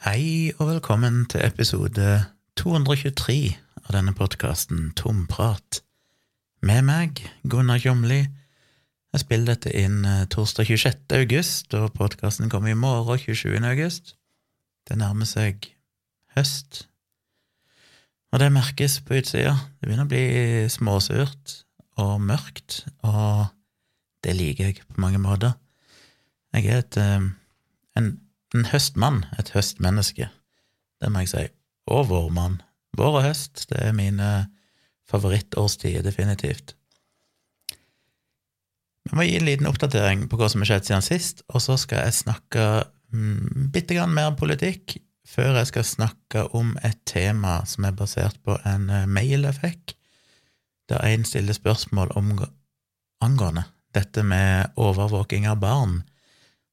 Hei og velkommen til episode 223 av denne podkasten Tomprat. Med meg, Gunnar Kjomli. Jeg spiller dette inn eh, torsdag 26. august, og podkasten kommer i morgen 27. august. Det nærmer seg høst, og det merkes på utsida. Det begynner å bli småsurt og mørkt, og det liker jeg på mange måter. Jeg er et, eh, en, en høstmann, et høstmenneske, det må jeg si, og vårmann. Vår og høst, det er mine favorittårstider, definitivt. Vi må gi en liten oppdatering på hva som har skjedd siden sist, og så skal jeg snakke mm, bitte grann mer om politikk før jeg skal snakke om et tema som er basert på en eh, mail jeg fikk, der en stiller spørsmål om angående dette med overvåking av barn,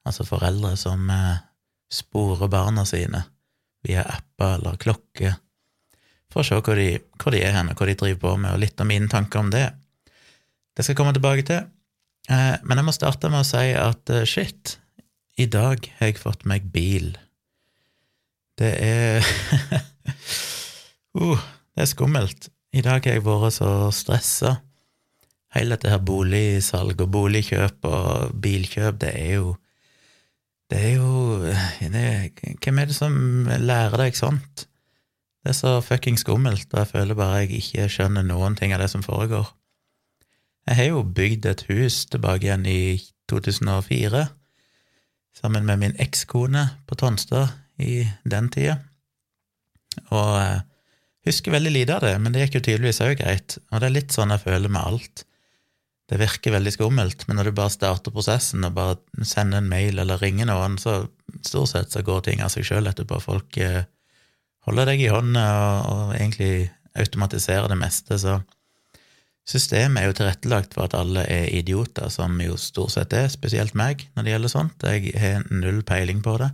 altså foreldre som sporer barna sine via apper eller klokker, for å se hvor de, hvor de er hen, og hva de driver på med, og litt av mine tanker om det. Det skal jeg komme tilbake til. Eh, men jeg må starte med å si at eh, shit, i dag har jeg fått meg bil. Det er uh, Det er skummelt. I dag har jeg vært så stressa. Hele dette her boligsalg og boligkjøp og bilkjøp, det er jo Det er jo det, Hvem er det som lærer deg sånt? Det er så fucking skummelt, og jeg føler bare jeg ikke skjønner noen ting av det som foregår. Jeg har jo bygd et hus tilbake igjen i 2004, sammen med min ekskone på Tonstad i den tida, og jeg husker veldig lite av det, men det gikk jo tydeligvis òg greit, og det er litt sånn jeg føler med alt. Det virker veldig skummelt, men når du bare starter prosessen og bare sender en mail eller ringer noen, så stort sett så går ting av seg sjøl etterpå. Folk eh, holder deg i hånda og, og egentlig automatiserer det meste, så Systemet er jo tilrettelagt for at alle er idioter, som jo stort sett er, spesielt meg, når det gjelder sånt. Jeg har null peiling på det.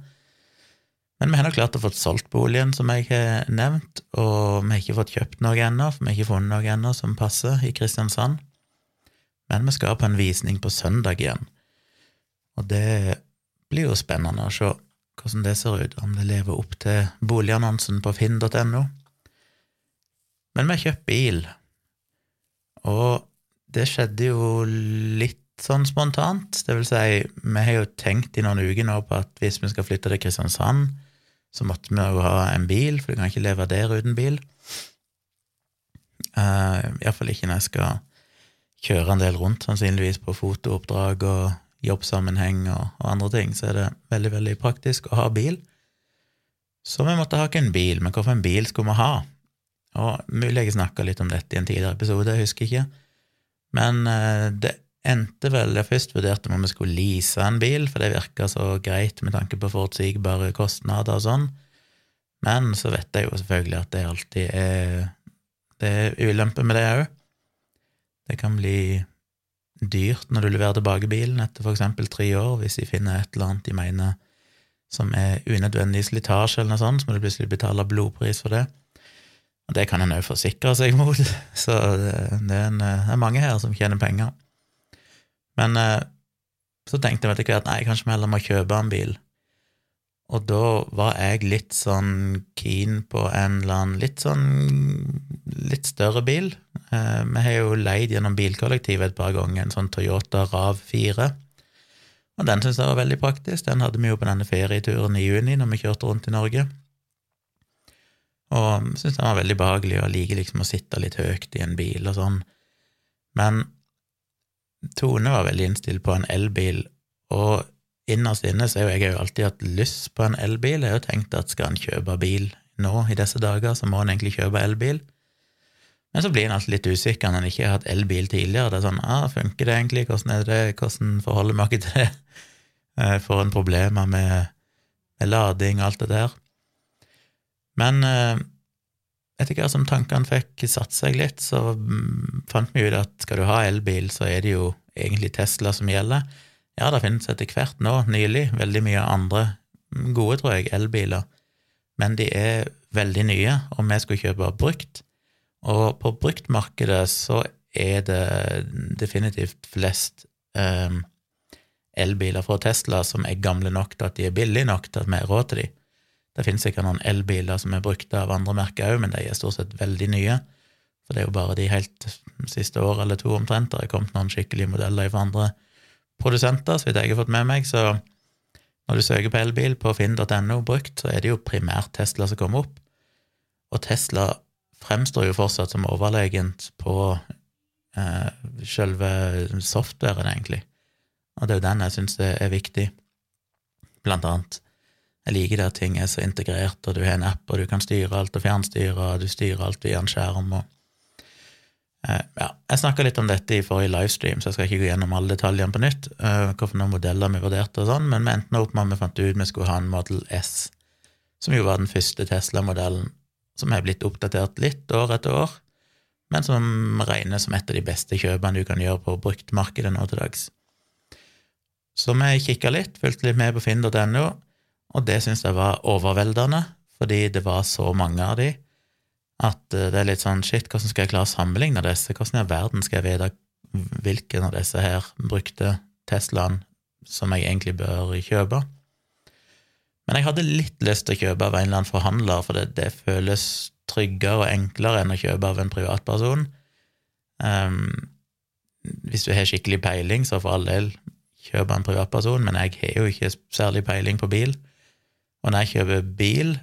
Men vi har nok klart å få solgt boligen, som jeg har nevnt, og vi har ikke fått kjøpt noe ennå, for vi har ikke funnet noe ennå som passer i Kristiansand. Men vi skal på en visning på søndag igjen, og det blir jo spennende å se hvordan det ser ut, om det lever opp til boligannonsen på finn.no. Men vi har kjøpt bil, og det skjedde jo litt sånn spontant. Det vil si, vi har jo tenkt i noen uker nå på at hvis vi skal flytte til Kristiansand, så måtte vi jo ha en bil, for du kan ikke leve der uten bil. Uh, Iallfall ikke når jeg skal kjøre en del rundt, sannsynligvis på fotooppdrag og jobbsammenheng og, og, andre ting, så er det veldig, veldig praktisk å ha bil. Så vi måtte ha ikke en bil, men hvorfor en bil skulle vi ha? Og Mulig jeg snakka litt om dette i en tidligere episode, jeg husker ikke. Men eh, det endte vel Jeg først vurderte om vi skulle lease en bil, for det virka så greit med tanke på forutsigbare kostnader og sånn. Men så vet jeg jo selvfølgelig at det alltid er Det er ulemper med det òg. Det kan bli dyrt når du leverer tilbake bilen etter eksempel tre år, hvis de finner et eller annet de mener som er unødvendig slitasje eller noe sånt, så må du plutselig betale blodpris for det. Og det kan en òg forsikre seg mot, så det, er en, det, er mange her som tjener penger. Men eh, så tenkte jeg etter hvert nei, kanskje vi heller må kjøpe en bil. Og da var jeg litt sånn keen på en eller annen litt sånn litt større bil. Eh, vi har jo leid gjennom bilkollektivet et par ganger en sånn Toyota Rav 4. Og den syntes jeg var veldig praktisk. Den hadde vi jo på denne ferieturen i juni når vi kjørte rundt i Norge. Og syntes den var veldig behagelig, og liker liksom å sitte litt høyt i en bil og sånn. Men Tone var veldig innstilt på en elbil, og innerst inne så har jeg jo alltid hatt lyst på en elbil. Jeg har jo tenkt at skal en kjøpe bil nå i disse dager, så må en egentlig kjøpe elbil. Men så blir en alltid litt usikker når en ikke har hatt elbil tidligere. Det er sånn, ah, funker det egentlig, hvordan er det, hvordan forholder vi oss til det? Får en problemer med, med lading og alt det der. Men eh, etter hvert som tankene fikk satt seg litt, så mm, fant vi ut at skal du ha elbil, så er det jo egentlig Tesla som gjelder. Ja, det finnes etter hvert nå, nylig, veldig mye andre gode, tror jeg, elbiler, men de er veldig nye, og vi skulle kjøpe brukt. Og på bruktmarkedet så er det definitivt flest um, elbiler fra Tesla som er gamle nok til at de er billige nok til at vi har råd til dem. Det finnes sikkert noen elbiler som er brukte av andre merker òg, men de er stort sett veldig nye. For det er jo bare de helt siste år eller to omtrent der er kommet noen skikkelige modeller fra andre produsenter, så vidt jeg har fått med meg. Så når du søker på elbil på finn.no brukt, så er det jo primært Tesla som kommer opp. Og Tesla fremstår jo fortsatt som overlegent på eh, selve softwaren, egentlig. Og det er jo den jeg syns er viktig, blant annet. Jeg liker det at ting er så integrert, og du har en app, og du kan styre alt og fjernstyre, og du styrer alt via en skjerm. og ja, jeg snakka litt om dette i forrige livestream, så jeg skal ikke gå gjennom alle detaljene på nytt. Uh, Hvilke modeller vi vurderte og sånn, men vi endte opp med at vi fant ut vi skulle ha en Model S, som jo var den første Tesla-modellen som er blitt oppdatert litt år etter år, men som regnes som et av de beste kjøpene du kan gjøre på bruktmarkedet nå til dags. Så vi kikka litt, fulgte litt med på finn.no, og det syns jeg var overveldende, fordi det var så mange av de at eh, det er litt sånn shit, hvordan skal jeg klare å sammenligne disse? Hvordan i verden skal jeg vite hvilken av disse her brukte Teslaen som jeg egentlig bør kjøpe? Men jeg hadde litt lyst til å kjøpe av en eller annen forhandler, for det, det føles tryggere og enklere enn å kjøpe av en privatperson. Um, hvis du har skikkelig peiling, så for all del kjøp av en privatperson, men jeg har jo ikke særlig peiling på bil. Og når jeg kjøper bil,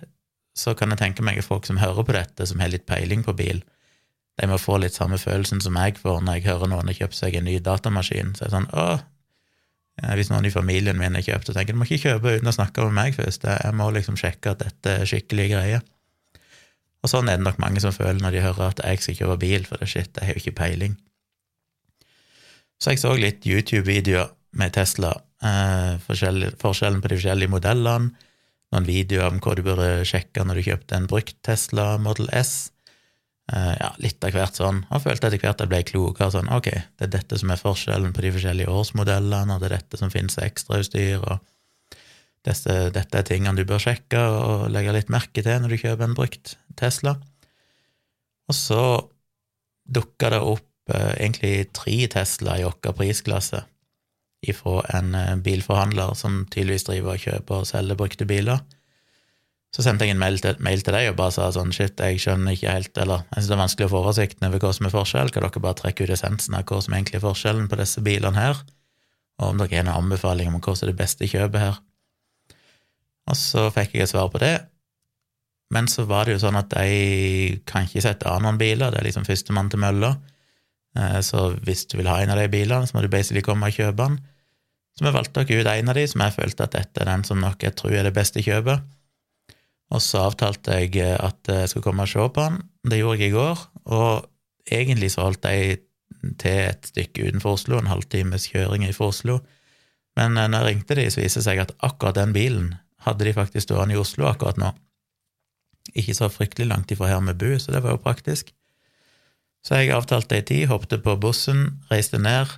så kan jeg tenke meg at folk som hører på dette, som har litt peiling på bil, de må få litt samme følelsen som jeg får når jeg hører noen har kjøpt seg en ny datamaskin. Så er det sånn å, Hvis noen i familien min har kjøpt, så tenker jeg du må ikke kjøpe uten å snakke med meg først. Jeg må liksom sjekke at dette er skikkelige greier. Og sånn er det nok mange som føler når de hører at jeg skal kjøpe bil, for det shit, jeg har jo ikke peiling. Så jeg så litt YouTube-videoer med Tesla, eh, forskjellen på de forskjellige modellene, noen videoer om hva du burde sjekke når du kjøpte en brukt Tesla Model S. Uh, ja, litt av hvert sånn. Og følte etter hvert jeg ble klokere. Sånn, ok, det er dette som er forskjellen på de forskjellige årsmodellene, og det er dette som finnes ekstrautstyr, og dette, dette, er tingene du bør sjekke og legge litt merke til når du kjøper en brukt Tesla. Og så dukka det opp uh, egentlig tre Tesla i vår prisklasse ifra en eh, bilforhandler som tydeligvis driver og kjøper og selger brukte biler. Så sendte jeg en mail til, mail til deg og bare sa sånn shit, jeg skjønner ikke helt, eller jeg synes det er vanskelig å få oversikten over hva som er forskjell, kan dere bare trekke ut essensen av hva som egentlig er forskjellen på disse bilene her, og om dere har noen anbefaling om hva som er det beste kjøpet her. Og så fikk jeg et svar på det, men så var det jo sånn at jeg kan ikke sette av noen biler, det er liksom førstemann til mølla, så hvis du vil ha en av de bilene, så må du basically komme og kjøpe den. Så vi valgte dere ut en av de som jeg følte at dette er den som nok jeg tror er det beste kjøpet. Og så avtalte jeg eh, at jeg skulle komme og se på den. Det gjorde jeg i går, og egentlig så holdt jeg til et stykke utenfor Oslo, en halvtimes kjøring fra Oslo. Men eh, når jeg ringte de, så viste det seg at akkurat den bilen hadde de faktisk stående i Oslo akkurat nå. Ikke så fryktelig langt ifra her vi bor, så det var jo praktisk. Så jeg avtalte ei tid, hoppet på bussen, reiste ned,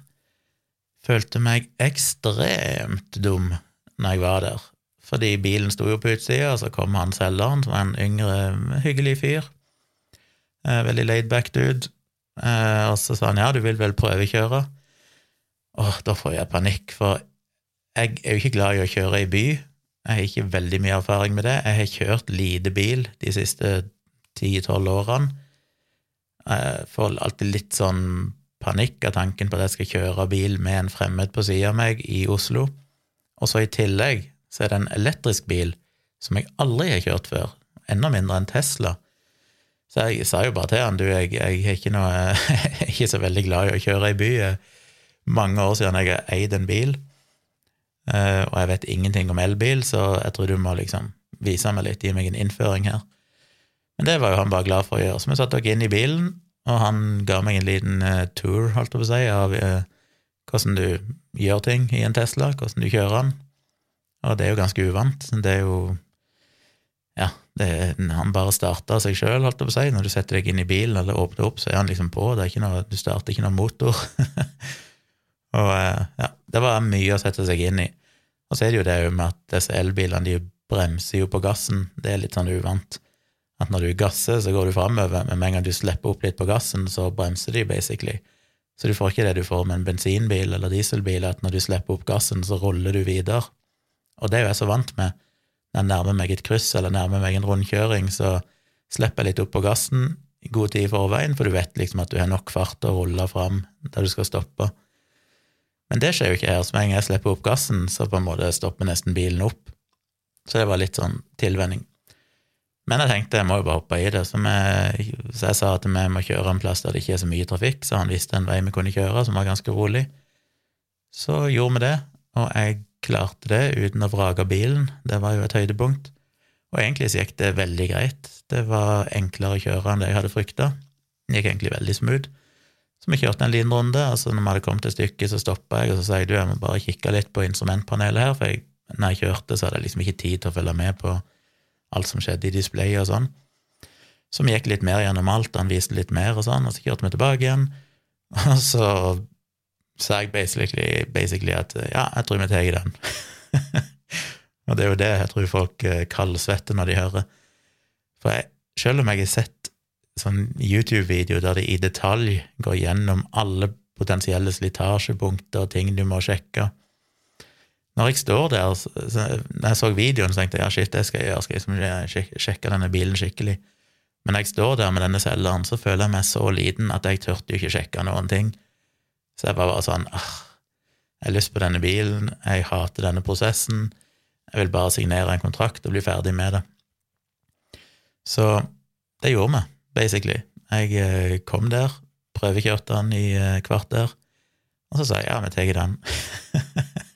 følte meg ekstremt dum når jeg var der, fordi bilen sto jo på utsida, og så kom han selgeren, som var en yngre, hyggelig fyr, eh, veldig laidback dude, eh, og så sa han ja, du vil vel prøvekjøre? Åh, da får jeg panikk, for jeg er jo ikke glad i å kjøre i by, jeg har ikke veldig mye erfaring med det, jeg har kjørt lite bil de siste ti-tolv årene, jeg får alltid litt sånn panikk av tanken på at jeg skal kjøre bil med en fremmed på sida av meg i Oslo. Og så i tillegg så er det en elektrisk bil som jeg aldri har kjørt før, enda mindre enn Tesla. Så jeg sa jo bare til han du, jeg, jeg, er ikke noe, jeg er ikke så veldig glad i å kjøre i by. Mange år siden jeg har eid en bil, eh, og jeg vet ingenting om elbil, så jeg tror du må liksom vise meg litt, gi meg en innføring her. Men det var jo han bare glad for å gjøre. Så vi satte oss inn i bilen, og han ga meg en liten uh, tour, holdt på å si, av uh, hvordan du gjør ting i en Tesla, hvordan du kjører den. Og det er jo ganske uvant. Det er jo Ja, er, han bare starter seg sjøl, holdt jeg på å si. Når du setter deg inn i bilen eller åpner opp, så er han liksom på. Noe, du starter ikke noen motor. og uh, ja, det var mye å sette seg inn i. Og så er det jo det med at disse elbilene de bremser jo på gassen. Det er litt sånn uvant at når du gasser, så går du framover, men med en gang du slipper opp litt på gassen, så bremser de basically. Så du får ikke det du får med en bensinbil eller dieselbil, at når du slipper opp gassen, så ruller du videre. Og det er jo jeg så vant med. når jeg nærmer meg et kryss eller nærmer meg en rundkjøring, så slipper jeg litt opp på gassen i god tid i forveien, for du vet liksom at du har nok fart til å rulle fram der du skal stoppe. Men det skjer jo ikke her. Så med jeg slipper opp gassen, så på en måte stopper nesten bilen opp. Så det var litt sånn tilvenning. Men jeg tenkte jeg må jo bare hoppe i det, så, vi, så jeg sa at vi må kjøre en plass der det ikke er så mye trafikk, så han visste en vei vi kunne kjøre, som var ganske rolig. Så gjorde vi det, og jeg klarte det uten å vrake bilen. Det var jo et høydepunkt. Og egentlig så gikk det veldig greit. Det var enklere å kjøre enn det jeg hadde frykta. Det gikk egentlig veldig smooth. Så vi kjørte en liten runde, og så når vi hadde kommet til stykke, så stoppa jeg, og så sa jeg du, jeg må bare kikke litt på instrumentpanelet her, for jeg, når jeg kjørte, så hadde jeg liksom ikke tid til å følge med på alt som skjedde i displayet og sånn. Så vi gikk litt mer gjennom alt, han viste litt mer og sånn, og så kjørte vi tilbake igjen, og så sa jeg basically, basically at ja, jeg tror vi tar den. Og det er jo det jeg tror folk eh, kaldsvetter når de hører. For jeg, selv om jeg har sett sånn YouTube-video der de i detalj går gjennom alle potensielle slitasjepunkter og ting du må sjekke Når jeg står der, så, når jeg så videoen, så tenkte jeg ja, shit, det skal jeg gjøre, skal jeg sjekke denne bilen skikkelig. Men når jeg står der med denne selgeren, så føler jeg meg så liten at jeg turte jo ikke sjekke noen ting. Så jeg var bare sånn ah, Jeg har lyst på denne bilen, jeg hater denne prosessen. Jeg vil bare signere en kontrakt og bli ferdig med det. Så det gjorde vi, basically. Jeg eh, kom der, prøvekjørte den i eh, kvarter, og så sa jeg ja, vi tar den.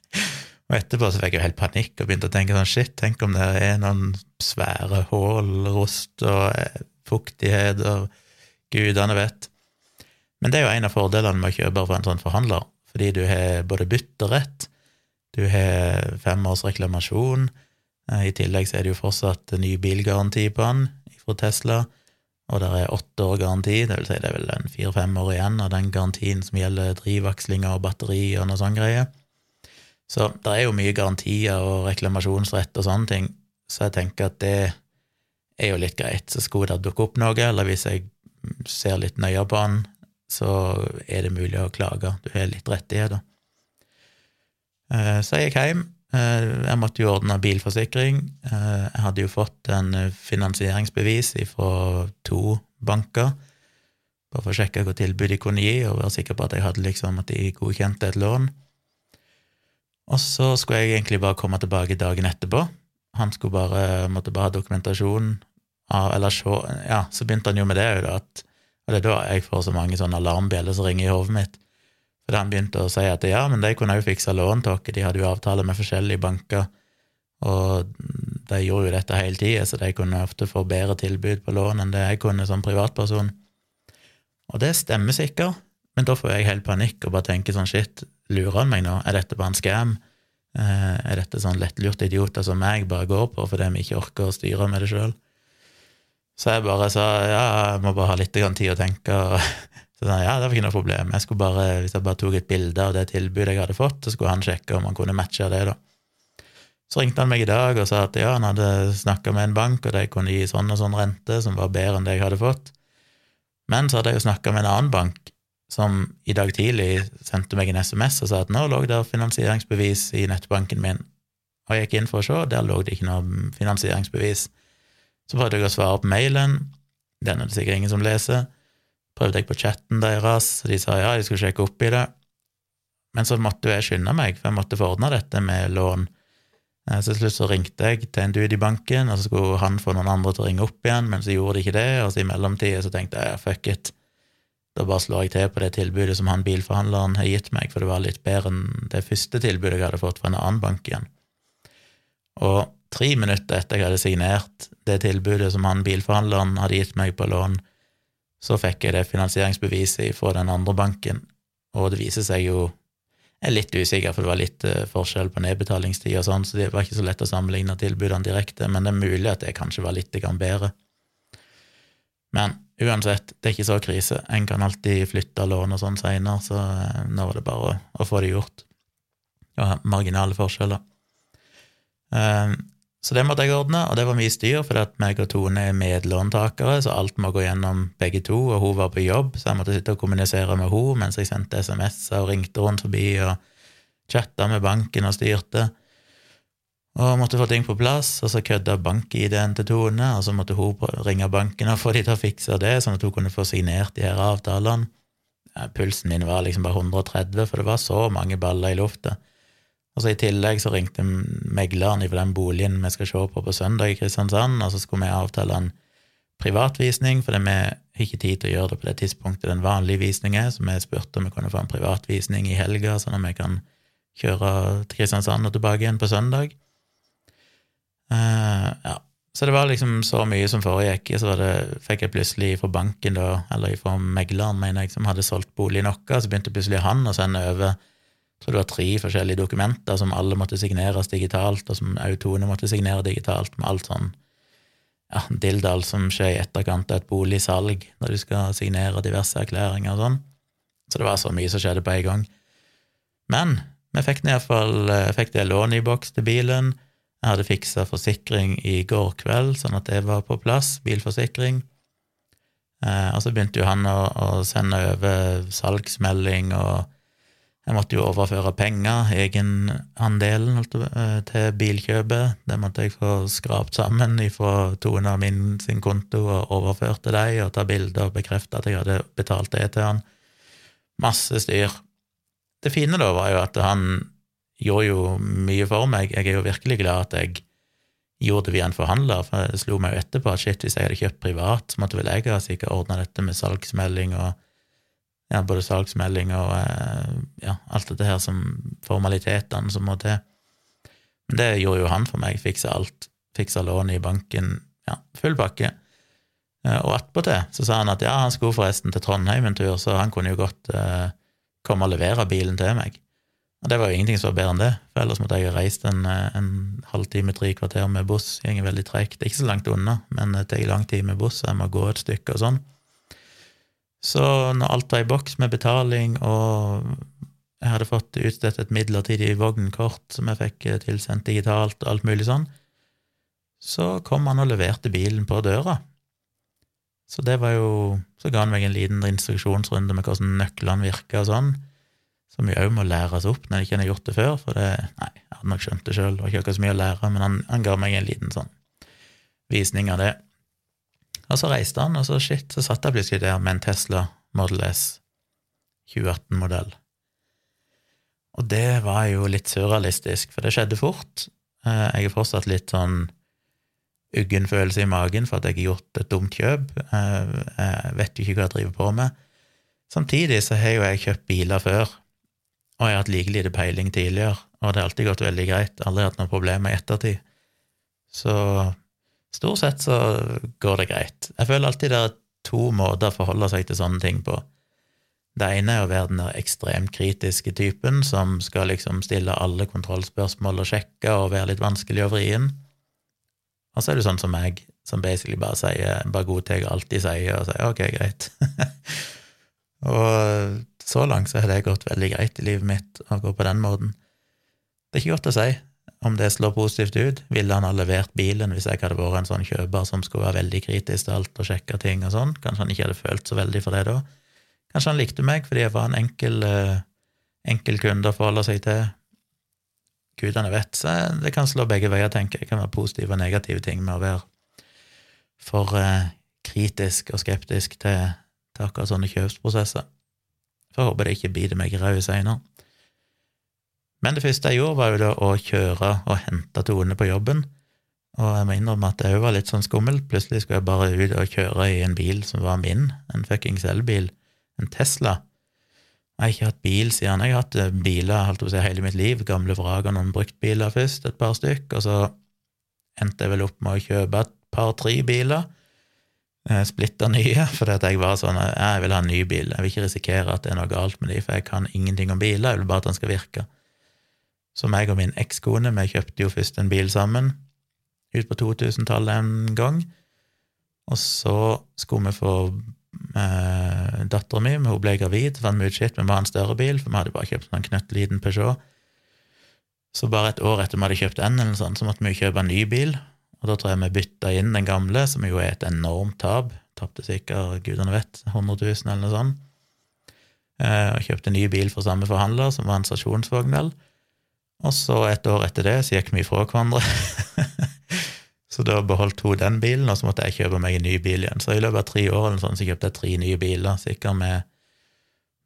og etterpå så fikk jeg jo helt panikk og begynte å tenke sånn shit, tenk om det er noen svære hull, rost og eh, fuktighet og gudene vet. Men det er jo en av fordelene med å kjøpe fra en sånn forhandler, fordi du har både bytterett, du har fem års reklamasjon. Eh, I tillegg så er det jo fortsatt ny bilgaranti på den fra Tesla, og det er åtte år garanti, det vil si det er vel en fire-fem år igjen av den garantien som gjelder drivakslinger og batterier og noe sånn greier. Så det er jo mye garantier og reklamasjonsrett og sånne ting, så jeg tenker at det er jo litt greit. Så skulle det dukke opp noe, eller hvis jeg ser litt nøyere på den, så er det mulig å klage. Du har litt rettigheter. Eh, så jeg gikk hjem. Eh, jeg måtte jo ordne bilforsikring. Eh, jeg hadde jo fått en finansieringsbevis fra to banker, bare for å sjekke hva tilbud de kunne gi, og være sikker på at jeg hadde liksom at de godkjente et lån. Og så skulle jeg egentlig bare komme tilbake dagen etterpå. Han skulle bare, måtte bare ha dokumentasjon Eller se Ja, så begynte han jo med det òg, da, at Og det er da jeg får så mange sånne alarmbjeller som ringer i hodet mitt. For han begynte å si at ja, men de kunne jo fikse lån til oss, de hadde jo avtale med forskjellige banker, og de gjorde jo dette hele tida, så de kunne ofte få bedre tilbud på lån enn det jeg kunne som privatperson. Og det stemmer sikkert, men da får jeg helt panikk og bare tenker sånn shit, lurer han meg nå, er dette bare en scam? Eh, er dette sånn lettlurte idioter som meg bare går på fordi vi ikke orker å styre med det sjøl? Så jeg bare sa ja, jeg må bare ha litt tid å tenke, så sa ja, det var ikke noe problem. Jeg skulle bare, Hvis jeg bare tok et bilde av det tilbudet jeg hadde fått, så skulle han sjekke om han kunne matche det, da. Så ringte han meg i dag og sa at ja, han hadde snakka med en bank, og de kunne gi sånn og sånn rente, som var bedre enn det jeg hadde fått. Men så hadde jeg jo snakka med en annen bank, som i dag tidlig sendte meg en SMS og sa at nå lå der finansieringsbevis i nettbanken min. Og jeg gikk inn for å se, der lå det ikke noe finansieringsbevis. Så prøvde jeg å svare på mailen, den er det sikkert ingen som leser prøvde jeg på chatten deres, de sa ja, de skulle sjekke opp i det. Men så måtte jeg skynde meg, for jeg måtte få ordna dette med lån. Eh, så til slutt så ringte jeg til en dude i banken, og så skulle han få noen andre til å ringe opp igjen, men så gjorde de ikke det, og så i mellomtida så tenkte jeg fuck it, da bare slår jeg til på det tilbudet som han bilforhandleren har gitt meg, for det var litt bedre enn det første tilbudet jeg hadde fått fra en annen bank igjen. Og tre minutter etter jeg hadde signert det tilbudet som han bilforhandleren hadde gitt meg på lån, så fikk jeg det finansieringsbeviset fra den andre banken, og det viser seg jo Jeg er litt usikker, for det var litt uh, forskjell på nedbetalingstid og sånn, så det var ikke så lett å sammenligne tilbudene direkte, men det er mulig at det kanskje var litt bedre. Men uansett, det er ikke så krise. En kan alltid flytte lån og sånn seinere, så uh, nå var det bare å, få det gjort. Ja, marginale forskjeller. Uh, så det måtte jeg ordne, og det var mye styr, fordi at meg og Tone er medlåntakere, så alt må gå gjennom begge to, og hun var på jobb, så jeg måtte sitte og kommunisere med henne mens jeg sendte SMS-er og ringte rundt forbi og chatta med banken og styrte. Og måtte få ting på plass, og så kødda bank-ID-en til Tone, og så måtte hun ringe banken og få de til å fikse det, sånn at hun kunne få signert de her avtalene. Pulsen min var liksom bare 130, for det var så mange baller i lufta. Og så I tillegg så ringte megleren i den boligen vi skal se på på søndag i Kristiansand, og så skulle vi avtale en privatvisning, fordi vi har ikke tid til å gjøre det på det tidspunktet den vanlige visningen er, så vi spurte om vi kunne få en privatvisning i helga, sånn at vi kan kjøre til Kristiansand og tilbake igjen på søndag. Uh, ja. Så det var liksom så mye som foregikk. Så det, fikk jeg plutselig fra banken, da, eller fra megleren, mener jeg, som hadde solgt bolig noe, så begynte plutselig han å sende over så det var tre forskjellige dokumenter som alle måtte signeres digitalt, og som Autone måtte signere digitalt, med alt sånn ja, dilldall som skjer i etterkant av et boligsalg, når du skal signere diverse erklæringer og sånn. Så det var så mye som skjedde på en gang. Men vi fikk iallfall eh, fikk det lånet i boks til bilen. Jeg hadde fiksa forsikring i går kveld, sånn at det var på plass, bilforsikring. Eh, og så begynte jo han å, å sende over salgsmelding, og jeg måtte jo overføre penger, egenandelen, eh, til bilkjøpet. Det måtte jeg få skrapt sammen fra Tone og min sin konto og overført til deg, og ta bilder og bekrefte at jeg hadde betalt det til han. Masse styr. Det fine da var jo at han gjorde jo mye for meg. Jeg er jo virkelig glad at jeg gjorde det via en forhandler, for det slo meg jo etterpå at shit, hvis jeg hadde kjøpt privat, så måtte vel jeg ha sikkert ordna dette med salgsmelding og ja, både salgsmelding og eh, ja, alt dette her som formalitetene som må til. Men det gjorde jo han for meg, fiksa alt. Fiksa lånet i banken, ja, full pakke. Eh, og attpåtil så sa han at ja, han skulle forresten til Trondheim en tur, så han kunne jo godt eh, komme og levere bilen til meg. Og det var jo ingenting som var bedre enn det, for ellers måtte jeg ha reist en, eh, en halvtime, tre kvarter med buss. Det går veldig tregt. Ikke så langt unna, men det tar lang tid med buss, så jeg må gå et stykke og sånn. Så når alt var i boks med betaling, og jeg hadde fått utstedt et midlertidig vognkort som jeg fikk tilsendt digitalt, og alt mulig sånn, så kom han og leverte bilen på døra. Så det var jo Så ga han meg en liten instruksjonsrunde med hvordan nøklene virka og sånn, som mye òg må læres opp når jeg ikke har gjort det før, for det Nei, jeg hadde nok skjønt det sjøl, var ikke akkurat så mye å lære, men han, han ga meg en liten sånn visning av det. Og så reiste han, og så shit, så satt jeg plutselig der med en Tesla Model S 2018-modell. Og det var jo litt surrealistisk, for det skjedde fort. Eh, jeg har fortsatt litt sånn uggen følelse i magen for at jeg har gjort et dumt kjøp. Eh, jeg vet jo ikke hva jeg driver på med. Samtidig så har jo jeg kjøpt biler før, og jeg har hatt like lite peiling tidligere, og det har alltid gått veldig greit, aldri hatt noen problemer i ettertid. Så Stort sett så går det greit. Jeg føler alltid det er to måter å forholde seg til sånne ting på. Det ene er å være den der ekstremt kritiske typen som skal liksom stille alle kontrollspørsmål og sjekke og være litt vanskelig og vrien. Og så er du sånn som meg, som basically bare sier, bare godtar alt de sier, og sier ok, greit. og så langt så har det gått veldig greit i livet mitt å gå på den måten. Det er ikke godt å si om det slår positivt ut. Ville han ha levert bilen hvis jeg hadde vært en sånn kjøper som skulle være veldig kritisk til alt og sjekke ting og sånn? Kanskje han ikke hadde følt så veldig for det da? Kanskje han likte meg fordi jeg var en enkel, uh, enkel kunde å forholde seg til? Gudene vet. Så det kan slå begge veier, tenker jeg. Det kan være positive og negative ting med å være for uh, kritisk og skeptisk til, til akkurat sånne kjøpsprosesser. Jeg håper det ikke biter meg i ræva seinere. Men det første jeg gjorde, var jo da å kjøre og hente Tone på jobben. Og jeg må innrømme at det òg var litt sånn skummelt. Plutselig skulle jeg bare ut og kjøre i en bil som var min, en fuckings elbil, en Tesla. Jeg har ikke hatt bil siden jeg har hatt eh, biler holdt å si, hele mitt liv, gamle vrak og noen bruktbiler først, et par stykk, og så endte jeg vel opp med å kjøpe et par-tre biler, splitter nye, fordi at jeg var sånn jeg vil ha en ny bil, jeg vil ikke risikere at det er noe galt med de, for jeg kan ingenting om biler, jeg vil bare at den skal virke. Så meg og min ekskone, vi kjøpte jo først en bil sammen, ut på 2000-tallet en gang. Og så skulle vi få eh, dattera mi, hun ble gravid, fant vi ut shit, vi må ha en større bil, for vi hadde bare kjøpt en knøttliten Peugeot. Så bare et år etter vi hadde kjøpt den, eller sånn, så måtte vi kjøpe en ny bil. Og da tror jeg vi bytta inn den gamle, som jo er et enormt tap. Tapte sikkert, gudene vet, 100 000 eller noe sånt. Eh, og kjøpte ny bil for samme forhandler, som var en stasjonsvogn, vel. Og så et år etter det så gikk vi ifra hverandre. så da beholdt hun den bilen, og så måtte jeg kjøpe meg en ny bil igjen. Så i løpet av tre år eller sånn, så kjøpte jeg tre nye biler, sikkert med,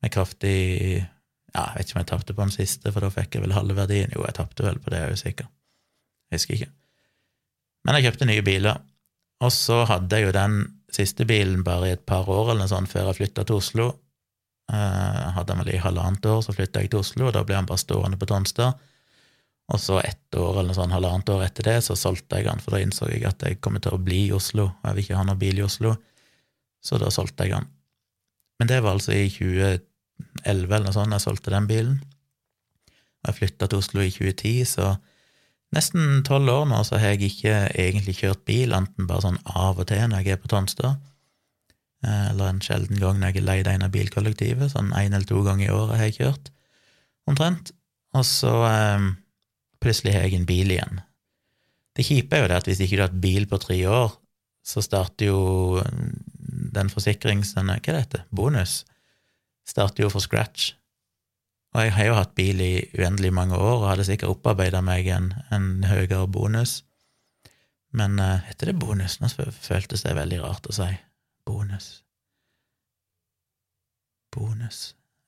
med kraftig Ja, jeg vet ikke om jeg tapte på den siste, for da fikk jeg vel halve verdien. Jo, jeg tapte vel på det, usikker. Jeg husker ikke. Men jeg kjøpte nye biler, og så hadde jeg jo den siste bilen bare i et par år eller noe sånt før jeg flytta til Oslo. Jeg eh, hadde han vel i halvannet år, så flytta jeg til Oslo, og da ble han bare stående på Tonstad. Og så ett år eller noe sånn, halvannet år etter det så solgte jeg han, for da innså jeg at jeg kommer til å bli i Oslo, og jeg vil ikke ha noen bil i Oslo, så da solgte jeg han. Men det var altså i 2011 eller noe sånt jeg solgte den bilen. Og jeg flytta til Oslo i 2010, så nesten tolv år nå så har jeg ikke egentlig kjørt bil, enten bare sånn av og til når jeg er på Tonstad, eh, eller en sjelden gang når jeg er leid en av bilkollektivet, sånn én eller to ganger i året har jeg kjørt, omtrent. Og så eh, plutselig har jeg en bil igjen. Det kjipe er jo det at hvis ikke du har hatt bil på tre år, så starter jo den forsikrings... Hva er heter, Bonus? Starter jo for scratch. Og jeg har jo hatt bil i uendelig mange år og hadde sikkert opparbeida meg en, en, høyere bonus. Men uh, heter det bonus? Nå føltes det veldig rart å si. Bonus. Bonus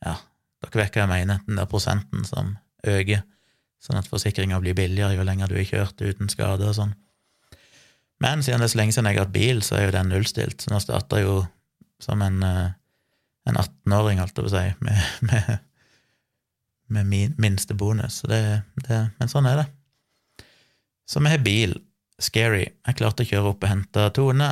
Ja, dere vet hva jeg mener, den der prosenten som øker sånn at forsikringa blir billigere jo lenger du har kjørt uten skade og sånn. Men siden det er så lenge siden jeg har hatt bil, så er jo den nullstilt, så nå starter jeg jo som en, eh, en 18-åring, holdt jeg på å si, med, med, med min minste bonus. Det, det, men sånn er det. Så vi har bil. Scary. Jeg klarte å kjøre opp og hente Tone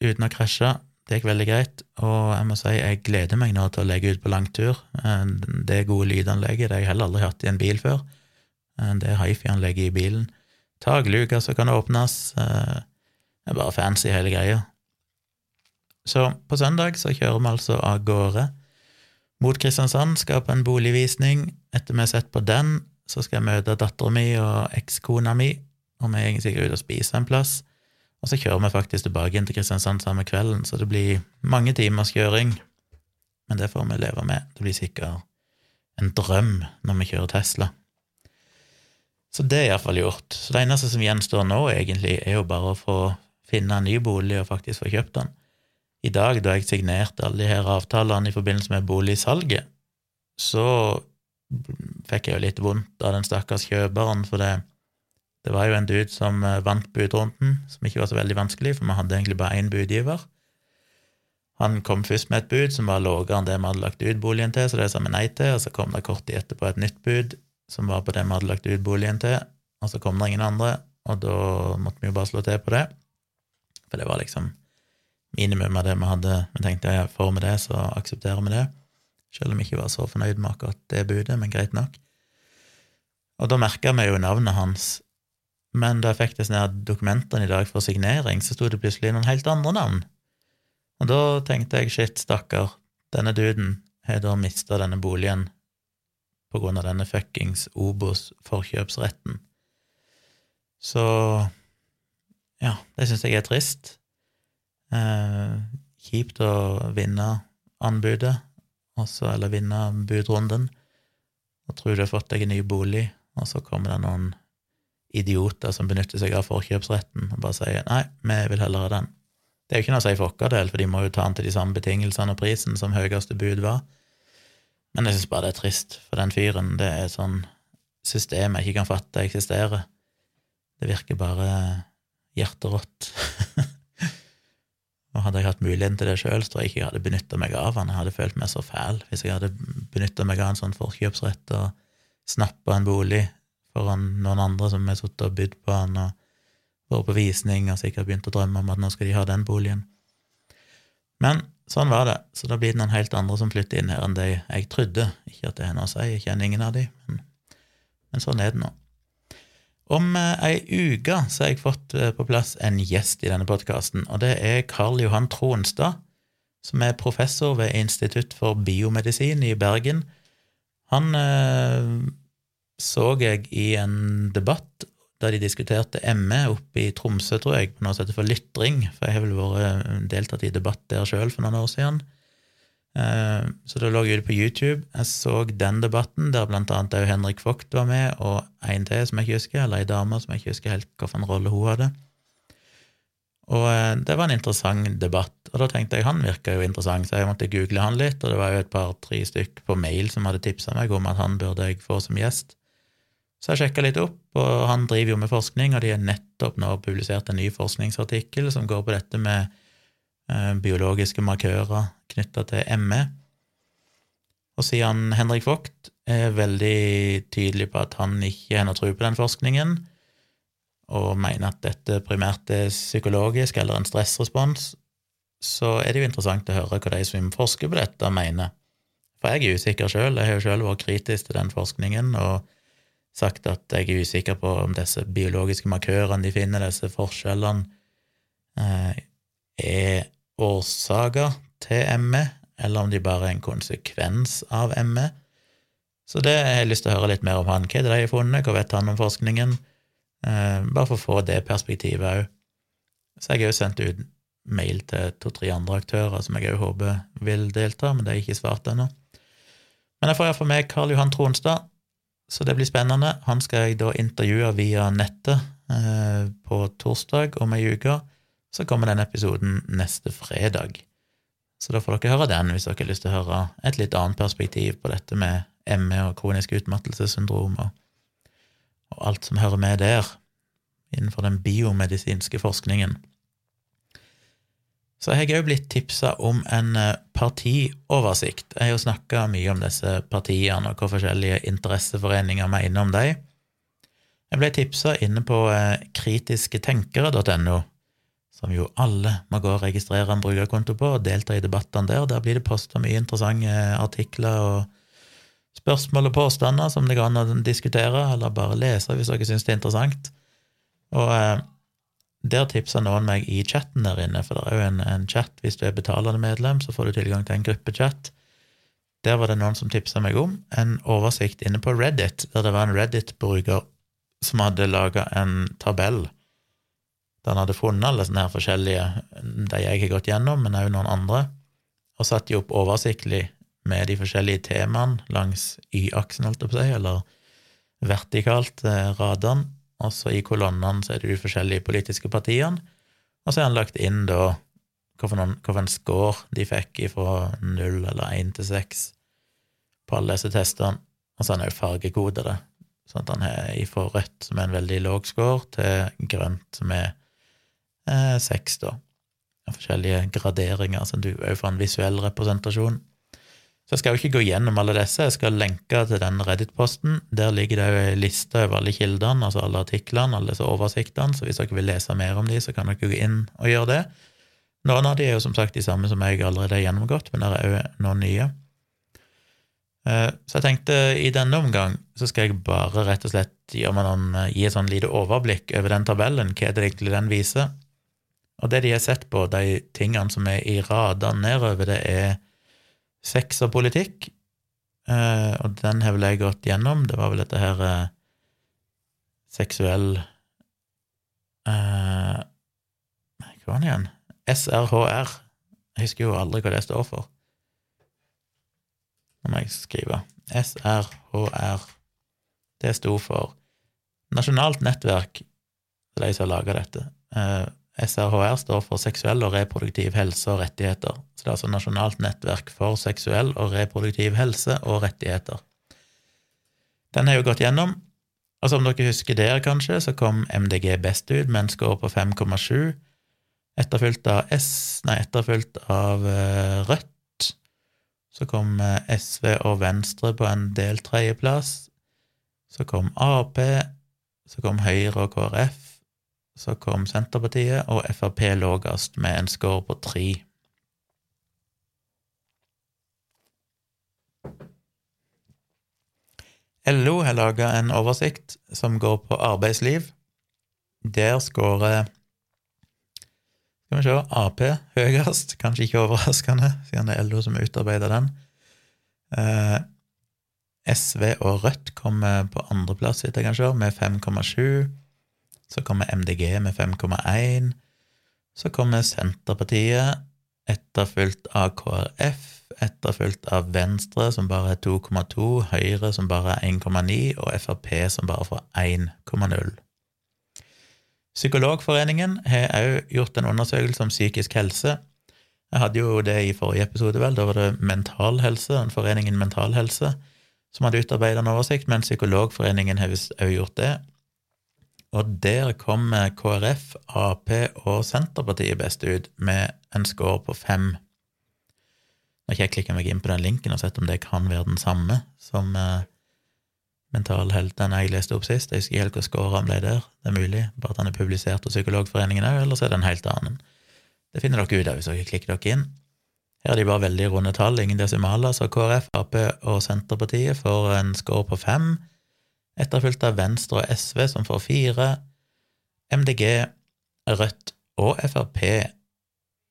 uten å krasje. Det gikk veldig greit, og jeg må si jeg gleder meg nå til å legge ut på langtur. Eh, det gode lydanlegget det har jeg heller aldri hatt i en bil før. Eh, det er hifi-anlegget i bilen. Takluka som kan åpnes. Eh, det er bare fancy, hele greia. Så på søndag så kjører vi altså av gårde mot Kristiansand, skal på en boligvisning. Etter vi har sett på den, så skal jeg møte dattera mi og ekskona mi, og vi er egentlig sikkert ute og spiser en plass. Og så kjører vi faktisk tilbake inn til Kristiansand samme kvelden, så det blir mange timers kjøring. Men det får vi leve med. Det blir sikkert en drøm når vi kjører Tesla. Så det er iallfall gjort. Så det eneste som gjenstår nå, egentlig, er jo bare å få finne en ny bolig og faktisk få kjøpt den. I dag, da jeg signerte alle de her avtalene i forbindelse med boligsalget, så fikk jeg jo litt vondt av den stakkars kjøperen, for det det var jo en dude som eh, vant budrunden, som ikke var så veldig vanskelig, for vi hadde egentlig bare én budgiver. Han kom først med et bud som var lavere enn det vi hadde lagt ut boligen til, så det sa vi nei til, og så kom det kort tid etterpå et nytt bud som var på det vi hadde lagt ut boligen til, og så kom det ingen andre, og da måtte vi jo bare slå til på det, for det var liksom minimum av det vi hadde. Vi tenkte ja, får vi det, så aksepterer vi det, selv om vi ikke var så fornøyd med akkurat det budet, men greit nok. Og da merka vi jo navnet hans men da jeg fikk disse dokumentene i dag for signering, så sto det plutselig noen helt andre navn. Og da tenkte jeg shit, stakkar, denne duden har da mista denne boligen på grunn av denne fuckings Obos-forkjøpsretten. Så ja, det syns jeg er trist. Eh, kjipt å vinne anbudet, også, eller vinne budrunden, og tror du har fått deg en ny bolig, og så kommer det noen idioter som benytter seg av forkjøpsretten og bare sier nei, vi vil heller ha den. Det er jo ikke noe å si for vår del, for de må jo ta den til de samme betingelsene og prisen som høyeste bud var. Men jeg syns bare det er trist, for den fyren, det er sånn system jeg ikke kan fatte eksisterer. Det virker bare hjerterått. og hadde jeg hatt muligheten til det sjøl, tror jeg ikke jeg hadde benytta meg av han. Jeg hadde følt meg så fæl hvis jeg hadde benytta meg av en sånn forkjøpsrett og snappa en bolig foran noen andre som har sittet og bydd på han og vært på visning og sikkert begynt å drømme om at nå skal de ha den boligen. Men sånn var det, så da blir det noen helt andre som flytter inn her enn det jeg trodde. Ikke at det er noe å si, jeg kjenner ingen av de, men, men sånn er det nå. Om eh, ei uke så har jeg fått eh, på plass en gjest i denne podkasten, og det er Karl Johan Tronstad, som er professor ved Institutt for biomedisin i Bergen. Han eh, så jeg i en debatt da de diskuterte ME oppe i Tromsø, tror jeg, på noe som heter for lytring, for jeg har vel vært deltatt i debatt der sjøl for noen år siden. Eh, så da lå jeg ute på YouTube. Jeg så den debatten, der blant annet òg Henrik Vogt var med, og en til som jeg ikke husker, eller ei dame som jeg ikke husker helt hvilken rolle hun hadde. Og eh, det var en interessant debatt, og da tenkte jeg han virka jo interessant, så jeg måtte google han litt, og det var jo et par-tre stykk på mail som hadde tipsa meg om at han burde jeg få som gjest. Så jeg sjekka litt opp, og han driver jo med forskning, og de har nettopp nå publisert en ny forskningsartikkel som går på dette med biologiske markører knytta til ME. Og siden Henrik Vogt er veldig tydelig på at han ikke har noe tro på den forskningen, og mener at dette primært er psykologisk eller en stressrespons, så er det jo interessant å høre hva de som forsker på dette, mener. For jeg er usikker sjøl, jeg har jo sjøl vært kritisk til den forskningen og sagt at jeg er usikker på om disse biologiske markørene de finner, disse forskjellene, eh, er årsaker til ME, eller om de bare er en konsekvens av ME. Så det har jeg lyst til å høre litt mer om han. Hva er det de har funnet, hva vet han om forskningen? Eh, bare for å få det perspektivet òg. Så jeg har jo sendt ut mail til to-tre andre aktører som jeg òg håper vil delta, men det er ikke svart ennå. Men jeg får iallfall med Karl Johan Tronstad, så det blir spennende. Han skal jeg da intervjue via nettet eh, på torsdag om ei uke. Så kommer den episoden neste fredag. Så da får dere høre den hvis dere har lyst til å høre et litt annet perspektiv på dette med ME og kronisk utmattelsessyndrom og og alt som hører med der, innenfor den biomedisinske forskningen. Så jeg har òg blitt tipsa om en eh, partioversikt. Jeg har jo snakka mye om disse partiene og hva forskjellige interesseforeninger mener om dem. Jeg ble tipsa inne på eh, kritisketenkere.no, som jo alle må gå og registrere en brukerkonto på og delta i debattene der. Der blir det posta mye interessante artikler og spørsmål og påstander som det går an å diskutere, eller bare lese hvis dere syns det er interessant. Og eh, der tipsa noen meg i chatten der inne, for det er jo en, en chat hvis du er betalende medlem, så får du tilgang til en gruppechat. Der var det noen som tipsa meg om en oversikt inne på Reddit, der det var en Reddit-bruker som hadde laga en tabell der han hadde funnet alle sånne her forskjellige, de jeg har gått gjennom, men òg noen andre, og satt de opp oversiktlig med de forskjellige temaene langs Y-aksen, holdt jeg på å si, eller vertikalt eh, radene, og så i kolonnene så er det de forskjellige politiske partiene, og så er han lagt inn da hvilken score de fikk fra null eller én til seks på alle disse testene, og så har han òg fargekodet det, sånn at han har ifra rødt, som er en veldig låg score, til grønt, som er eh, seks, da. Forskjellige graderinger, så du òg får en visuell representasjon. Så jeg skal jo ikke gå gjennom alle disse, jeg skal lenke til den Reddit-posten. Der ligger det jo ei liste over alle kildene, altså alle artiklene, alle disse oversiktene, så hvis dere vil lese mer om de, så kan dere gå inn og gjøre det. Noen av de er jo som sagt de samme som jeg allerede har gjennomgått, men det er òg noen nye. Eh, så jeg tenkte i denne omgang så skal jeg bare rett og slett gi, noen, gi et sånn lite overblikk over den tabellen, hva er det egentlig den viser. Og det de har sett på, de tingene som er i radene nedover, det er sex og politikk, eh, og den har vel jeg gått gjennom. Det var vel dette her eh, seksuell eh, Hva var det igjen? SRHR. Jeg husker jo aldri hva det står for. Nå må jeg skrive. SRHR. Det sto for Nasjonalt nettverk, er de som har laga dette. Eh, SRHR står for seksuell og reproduktiv helse og rettigheter. Så det er altså Nasjonalt nettverk for seksuell og reproduktiv helse og rettigheter. Den har jo gått gjennom, og som dere husker der, kanskje, så kom MDG best ut med en score på 5,7, etterfulgt av S, nei, etterfulgt av uh, Rødt. Så kom uh, SV og Venstre på en del tredjeplass. Så kom Ap, så kom Høyre og KrF, så kom Senterpartiet og Frp lågest med en score på tre. LO har laga en oversikt som går på arbeidsliv. Der scorer skal vi se Ap høyest, kanskje ikke overraskende, siden det er LO som utarbeider den. Eh, SV og Rødt kommer på andreplass, etter kanskje, med 5,7. Så kommer MDG med 5,1. Så kommer Senterpartiet, etterfulgt av KrF, etterfulgt av Venstre, som bare er 2,2, Høyre, som bare er 1,9, og Frp, som bare får 1,0. Psykologforeningen har òg gjort en undersøkelse om psykisk helse. Jeg hadde jo det i forrige episode, vel. Da var det Mental Helse, Foreningen Mental Helse, som hadde utarbeidet en oversikt, men Psykologforeningen har òg gjort det. Og der kommer KrF, Ap og Senterpartiet best ut, med en score på fem. Nå har ikke jeg klikka meg inn på den linken og sett om det kan være den samme som eh, Mental jeg leste opp sist. Jeg husker ikke helt hvor scoren ble der. Det er mulig, bare at den er publisert av Psykologforeningen òg, eller så er det en helt annen. Det finner dere ut av hvis dere klikker dere inn. Her er de bare veldig runde tall, ingen desimaler, så KrF, Ap og Senterpartiet får en score på fem, etterfulgt av Venstre og SV, som får fire, MDG, Rødt og Frp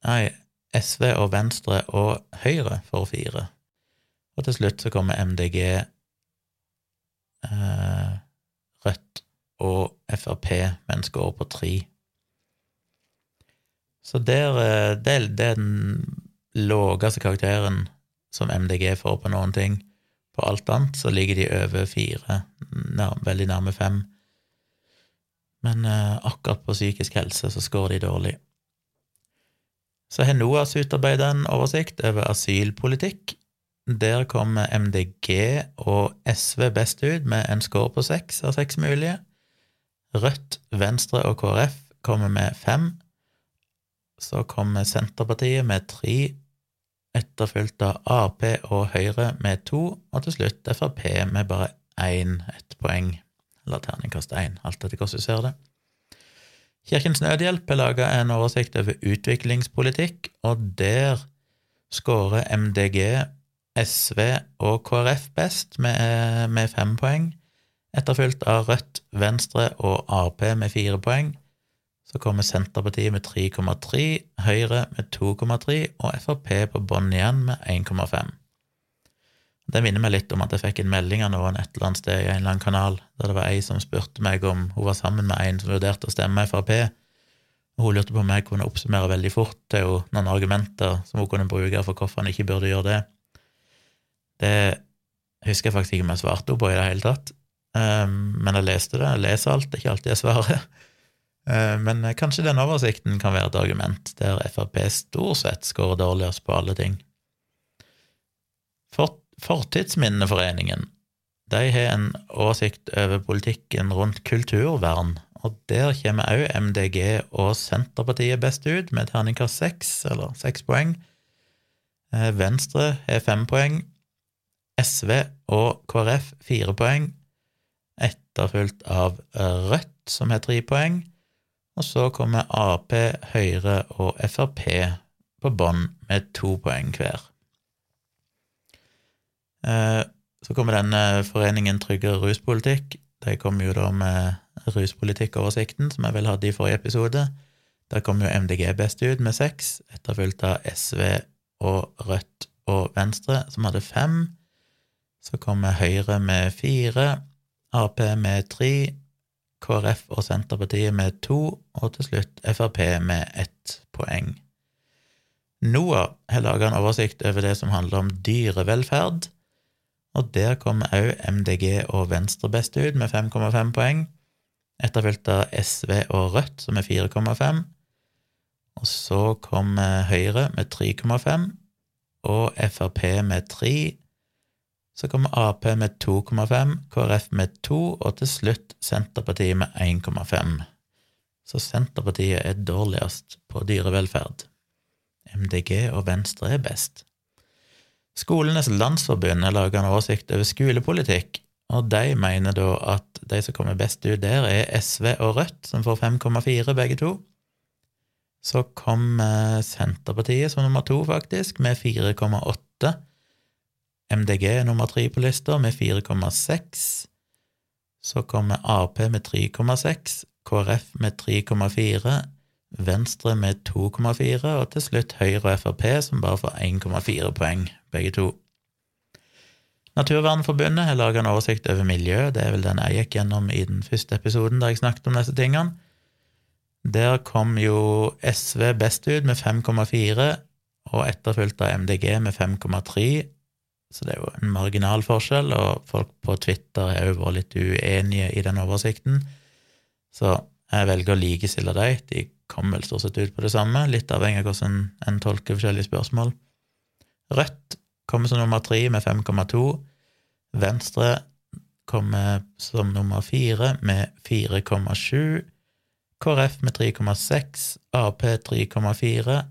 Nei, SV og Venstre og Høyre får fire. Og til slutt så kommer MDG, eh, Rødt og Frp med en score på tre. Så der, eh, det, er den laveste karakteren som MDG får på noen ting. På alt annet så ligger de over fire, nær, veldig nærme fem. Men eh, akkurat på psykisk helse så scorer de dårlig. Så har NOAS utarbeidet en oversikt over asylpolitikk. Der kommer MDG og SV best ut, med en score på seks av seks mulige. Rødt, Venstre og KrF kommer med fem. Så kommer Senterpartiet med tre, etterfulgt av Ap og Høyre med to, og til slutt Frp med bare én, ett poeng, eller terningkast én, alt etter hvordan du ser det. Kirkens Nødhjelp har laga en oversikt over utviklingspolitikk, og der skårer MDG, SV og KrF best, med, med fem poeng, etterfulgt av Rødt, Venstre og Ap med fire poeng. Så kommer Senterpartiet med 3,3, Høyre med 2,3 og Frp på bånn igjen med 1,5. Det minner meg litt om at jeg fikk en melding av noen et eller annet sted i en eller annen kanal, der det var ei som spurte meg om hun var sammen med en som vurderte å stemme Frp, hun lurte på om jeg kunne oppsummere veldig fort til henne noen argumenter som hun kunne bruke for hvorfor han ikke burde gjøre det. Det husker jeg faktisk ikke om jeg svarte henne på i det hele tatt, um, men jeg leste det. Jeg leser alt, det er ikke alltid jeg svarer. Uh, men kanskje den oversikten kan være et argument, der Frp stort sett skårer dårligst på alle ting. For Fortidsminneforeningen de har en oversikt over politikken rundt kulturvern, og der kommer òg MDG og Senterpartiet best ut, med terningkast seks, eller seks poeng. Eh, Venstre har fem poeng, SV og KrF fire poeng, etterfulgt av Rødt, som har tre poeng, og så kommer Ap, Høyre og Frp på bånn med to poeng hver. Eh, så kommer denne foreningen Tryggere ruspolitikk. De kommer jo da med ruspolitikkoversikten, som jeg vel hadde i forrige episode. Der kom jo MDG best ut med seks, etterfulgt av SV og Rødt og Venstre, som hadde fem. Så kommer Høyre med fire, Ap med tre, KrF og Senterpartiet med to, og til slutt Frp med ett poeng. NOAH har laga en oversikt over det som handler om dyrevelferd, og der kommer òg MDG og Venstre best ut, med 5,5 poeng, etterfulgt av SV og Rødt, som er 4,5. Og så kommer Høyre med 3,5, og Frp med 3. Så kommer Ap med 2,5, KrF med 2, og til slutt Senterpartiet med 1,5. Så Senterpartiet er dårligst på dyrevelferd. MDG og Venstre er best. Skolenes landsforbund har laga en oversikt over skolepolitikk, og de mener da at de som kommer best ut der, er SV og Rødt, som får 5,4 begge to. Så kom Senterpartiet som nummer to, faktisk, med 4,8. MDG er nummer tre på lista, med 4,6. Så kommer Ap med 3,6, KrF med 3,4, Venstre med 2,4, og til slutt Høyre og Frp, som bare får 1,4 poeng, begge to. Naturvernforbundet har laga en oversikt over miljø, det er vel den jeg gikk gjennom i den første episoden der jeg snakket om disse tingene. Der kom jo SV best ut med 5,4, og etterfulgt av MDG med 5,3, så det er jo en marginal forskjell, og folk på Twitter har jo vært litt uenige i den oversikten, så jeg velger å likestille dem. De kommer vel stort sett ut på det samme, litt avhengig av hvordan en tolker forskjellige spørsmål. Rødt kommer som nummer tre med 5,2. Venstre kommer som nummer fire med 4,7. KrF med 3,6, Ap 3,4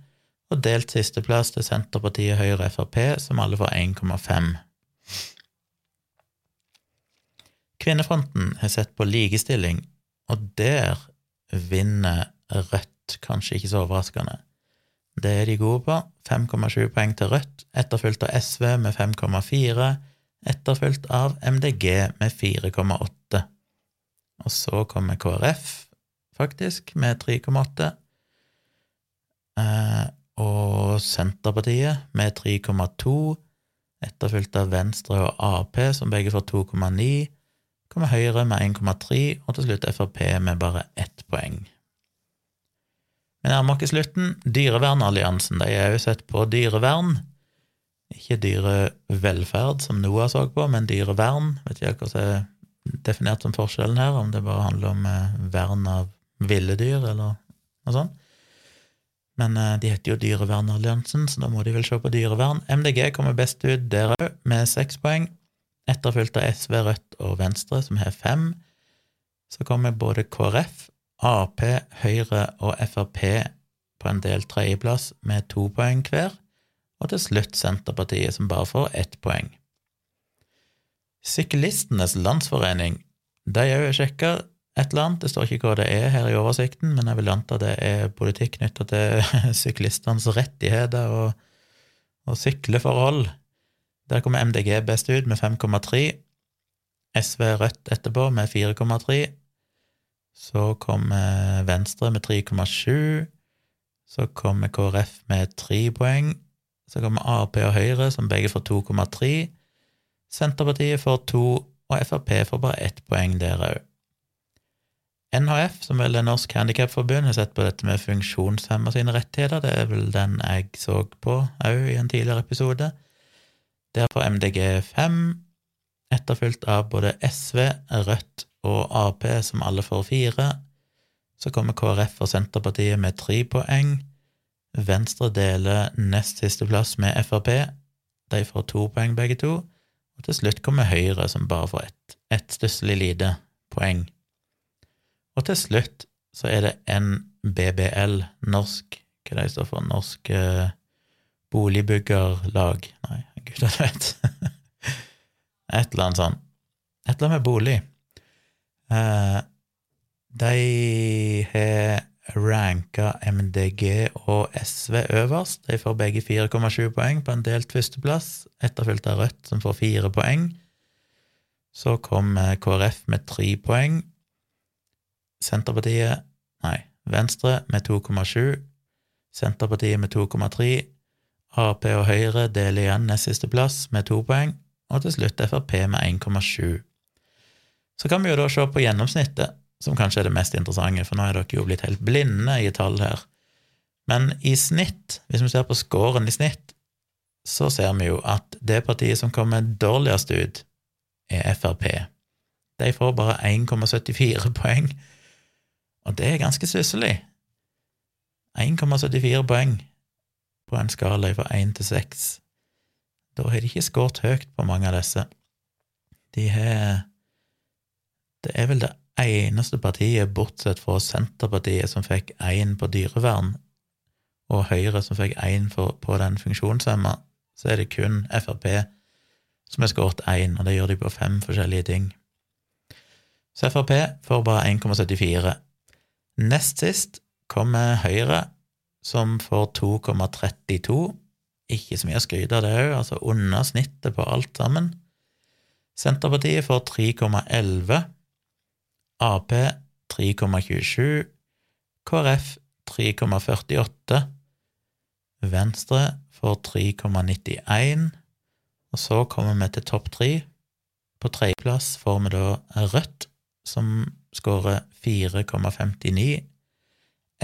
og delt sisteplass til Senterpartiet, Høyre og Frp, som alle får 1,5. Kvinnefronten har sett på likestilling, og der vinner Rødt, kanskje ikke så overraskende. Det er de gode på. 5,7 poeng til Rødt, etterfulgt av SV med 5,4, etterfulgt av MDG med 4,8. Og så kommer KrF, faktisk, med 3,8. Og Senterpartiet med 3,2, etterfulgt av Venstre og Ap, som begge får 2,9. Kommer Høyre med 1,3, og til slutt Frp med bare ett poeng. Vi nærmer oss slutten. Dyrevernalliansen de har jo sett på dyrevern. Ikke dyrevelferd, som Noah så på, men dyrevern. Vet ikke hva som er definert som forskjellen her, om det bare handler om eh, vern av ville dyr, eller noe sånt. Men eh, de heter jo Dyrevernalliansen, så da må de vel se på dyrevern. MDG kommer best ut der òg, med seks poeng, etterfulgt av SV, Rødt og Venstre, som har fem. Så kommer både KrF, Ap, Høyre og Frp på en del tredjeplass med to poeng hver, og til slutt Senterpartiet, som bare får ett poeng. Syklistenes Landsforening, de òg jo sjekka et eller annet, det står ikke hva det er her i oversikten, men jeg vil anta det er politikk knytta til syklistenes rettigheter og, og sykleforhold. Der kommer MDG best ut med 5,3, SV Rødt etterpå med 4,3, så kommer Venstre med 3,7, så kommer KrF med 3 poeng, så kommer Ap og Høyre, som begge får 2,3, Senterpartiet får 2, og Frp får bare 1 poeng der òg. NHF, som vel er Norsk Handikapforbund, har sett på dette med funksjonshemma sine rettigheter. Det er vel den jeg så på òg i en tidligere episode. Der får MDG 5, etterfulgt av både SV, Rødt og Ap, som alle får fire. Så kommer KrF og Senterpartiet med tre poeng. Venstre deler nest siste plass med Frp. De får to poeng, begge to. Og til slutt kommer Høyre, som bare får ett et stusslig lite poeng. Og til slutt så er det NBBL, norsk Hva er det står for? Norsk eh, Boligbyggerlag Nei, gud jeg vet. Et eller annet sånn. Et eller annet med bolig. Eh, de har ranka MDG og SV øverst. De får begge 4,7 poeng på en delt førsteplass, etterfulgt av Rødt, som får 4 poeng. Så kom KrF med 3 poeng, Senterpartiet Nei, Venstre med 2,7, Senterpartiet med 2,3, Ap og Høyre deler igjen nest siste plass med to poeng, og til slutt Frp med 1,7. Så kan vi jo da se på gjennomsnittet, som kanskje er det mest interessante, for nå er dere jo blitt helt blinde i tall her. Men i snitt, hvis vi ser på scoren i snitt, så ser vi jo at det partiet som kommer dårligst ut, er Frp. De får bare 1,74 poeng og det er ganske stusslig. 1,74 poeng på en skala fra 1 til 6. Da har de ikke skåret høyt på mange av disse. De har Det er vel det eneste partiet, bortsett fra Senterpartiet, som fikk én på dyrevern, og Høyre, som fikk én på den funksjonshemma, så er det kun Frp som har skåret én, og det gjør de på fem forskjellige ting. Så Frp får bare 1,74. Nest sist kommer Høyre, som får 2,32. Ikke så mye å skryte av det òg, altså under snittet på alt sammen. Senterpartiet får 3,11. Ap 3,27. KrF 3,48. Venstre får 3,91. Og så kommer vi til topp tre. På tredjeplass får vi da Rødt, som skårer 4,59.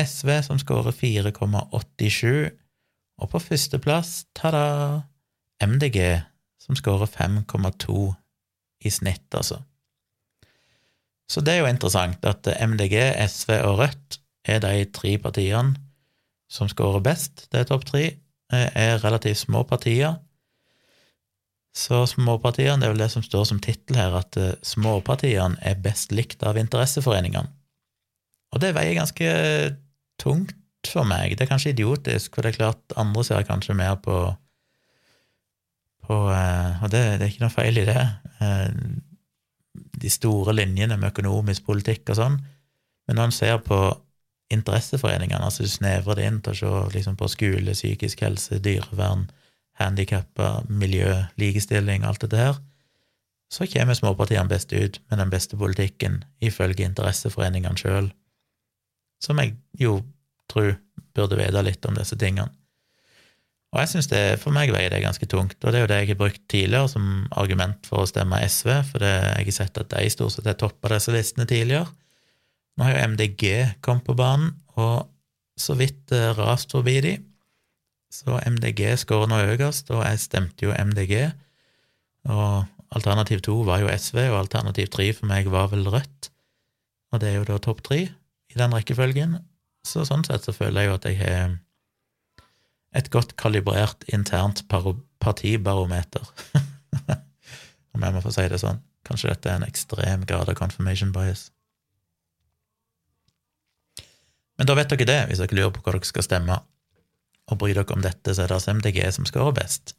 SV, som skårer 4,87, Og på førsteplass, ta-da, MDG, som skårer 5,2 i snitt, altså. Så det er jo interessant at MDG, SV og Rødt er de tre partiene som skårer best. Det er topp tre. Er relativt små partier. Så småpartiene, det er vel det som står som tittel her, at eh, småpartiene er best likt av interesseforeningene. Og det veier ganske tungt for meg. Det er kanskje idiotisk, for det er klart andre ser kanskje mer på, på eh, Og det, det, er ikke noe feil i det. Eh, de store linjene med økonomisk politikk og sånn. Men når en ser på interesseforeningene, altså du snevrer det inn til å se liksom på skole, psykisk helse, dyrevern, handikappa, miljø, likestilling, alt dette her, så kommer småpartiene best ut med den beste politikken, ifølge interesseforeningene sjøl, som jeg jo tror burde vite litt om disse tingene. Og jeg synes det, for meg veier det ganske tungt, og det er jo det jeg har brukt tidligere som argument for å stemme SV, for det, jeg har sett at de stort sett har toppa disse listene tidligere. Nå har jo MDG kommet på banen, og så vidt uh, rast forbi de. Så MDG skårer nå øverst, og jeg stemte jo MDG. Og alternativ to var jo SV, og alternativ tre for meg var vel Rødt. Og det er jo da topp tre i den rekkefølgen. Så sånn sett så føler jeg jo at jeg har et godt kalibrert internt partibarometer, om jeg må få si det sånn. Kanskje dette er en ekstrem grad av confirmation bias. Men da vet dere det, hvis dere lurer på hva dere skal stemme. Og bryr dere om dette, så er det altså MDG som skårer best.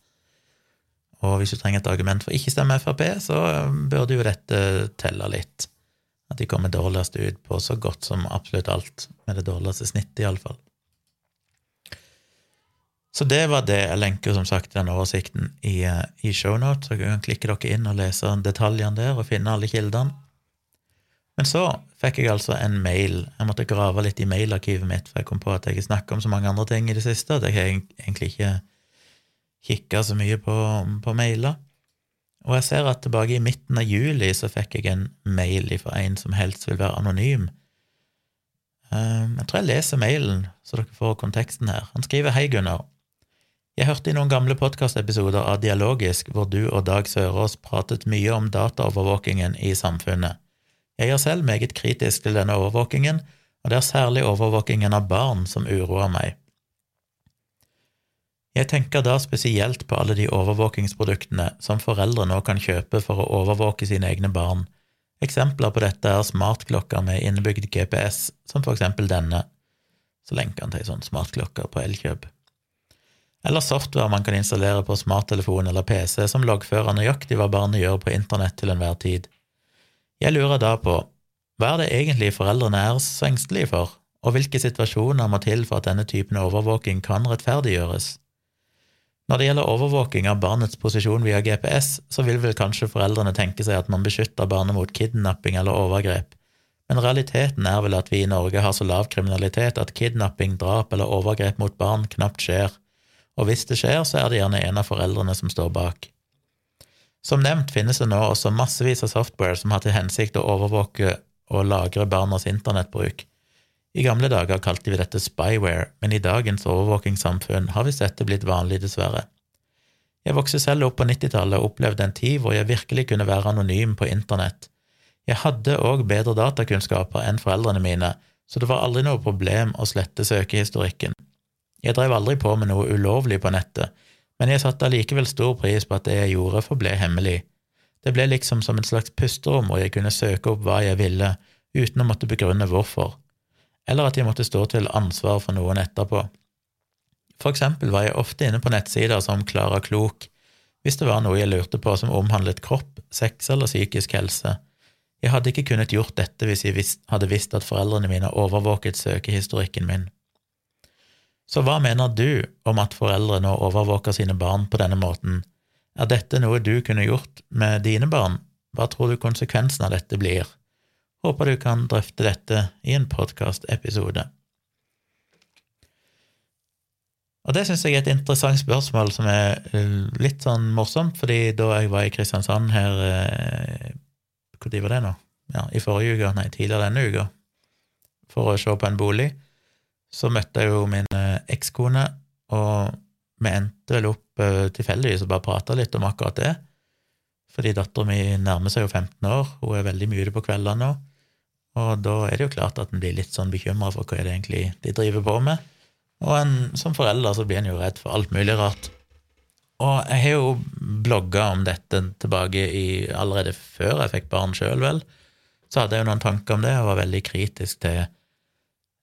Og hvis du trenger et argument for ikke stemme Frp, så burde jo dette telle litt. At de kommer dårligst ut på så godt som absolutt alt, med det dårligste snittet, iallfall. Så det var det. Jeg lenker som sagt den oversikten i, eh, i shownote, så kan klikke dere inn og lese detaljene der og finne alle kildene. Men så fikk jeg altså en mail. Jeg måtte grave litt i mailarkivet mitt, for jeg kom på at jeg snakket om så mange andre ting i det siste at jeg har egentlig ikke kikka så mye på, på mailer. Og jeg ser at tilbake i midten av juli så fikk jeg en mail fra en som helst vil være anonym. Ehm, jeg tror jeg leser mailen, så dere får konteksten her. Han skriver Hei, Gunnar. Jeg hørte i noen gamle podkastepisoder av Dialogisk hvor du og Dag Sørås pratet mye om dataovervåkingen i samfunnet. Jeg er selv meget kritisk til denne overvåkingen, og det er særlig overvåkingen av barn som uroer meg. Jeg tenker da spesielt på alle de overvåkingsproduktene som foreldre nå kan kjøpe for å overvåke sine egne barn. Eksempler på dette er smartklokker med innebygd GPS, som for eksempel denne. Så lenker han til ei sånn smartklokke på Elkjøp eller software man kan installere på smarttelefon eller PC som loggfører nøyaktig hva barnet gjør på internett til enhver tid. Jeg lurer da på, hva er det egentlig foreldrene er så engstelige for, og hvilke situasjoner må til for at denne typen overvåking kan rettferdiggjøres? Når det gjelder overvåking av barnets posisjon via GPS, så vil vel kanskje foreldrene tenke seg at man beskytter barnet mot kidnapping eller overgrep, men realiteten er vel at vi i Norge har så lav kriminalitet at kidnapping, drap eller overgrep mot barn knapt skjer og hvis det skjer, så er det gjerne en av foreldrene som står bak. Som nevnt finnes det nå også massevis av software som har til hensikt å overvåke og lagre barnas internettbruk. I gamle dager kalte vi dette spyware, men i dagens overvåkingssamfunn har visst dette blitt vanlig, dessverre. Jeg vokste selv opp på 90-tallet og opplevde en tid hvor jeg virkelig kunne være anonym på internett. Jeg hadde òg bedre datakunnskaper enn foreldrene mine, så det var aldri noe problem å slette søkehistorikken. Jeg drev aldri på med noe ulovlig på nettet, men jeg satte allikevel stor pris på at det jeg gjorde, forble hemmelig. Det ble liksom som et slags pusterom hvor jeg kunne søke opp hva jeg ville, uten å måtte begrunne hvorfor, eller at jeg måtte stå til ansvar for noen etterpå. For eksempel var jeg ofte inne på nettsider som Klara Klok, hvis det var noe jeg lurte på som omhandlet kropp, sex eller psykisk helse. Jeg hadde ikke kunnet gjort dette hvis jeg hadde visst at foreldrene mine overvåket søkehistorikken min. Så hva mener du om at foreldre nå overvåker sine barn på denne måten? Er dette noe du kunne gjort med dine barn? Hva tror du konsekvensen av dette blir? Håper du kan drøfte dette i en podkastepisode. Og det syns jeg er et interessant spørsmål som er eh, litt sånn morsomt, fordi da jeg var i Kristiansand her Når eh, var det nå? Ja, I forrige uke, nei, tidligere denne uka, for å se på en bolig, så møtte jeg jo min eh, ekskone, og vi endte vel opp uh, tilfeldigvis og bare prata litt om akkurat det, fordi dattera mi nærmer seg jo 15 år, hun er veldig mye ute på kveldene nå, og da er det jo klart at en blir litt sånn bekymra for hva er det egentlig de driver på med, og en, som forelder så blir en jo redd for alt mulig rart. Og jeg har jo blogga om dette tilbake i allerede før jeg fikk barn sjøl, vel, så hadde jeg jo noen tanker om det, og var veldig kritisk til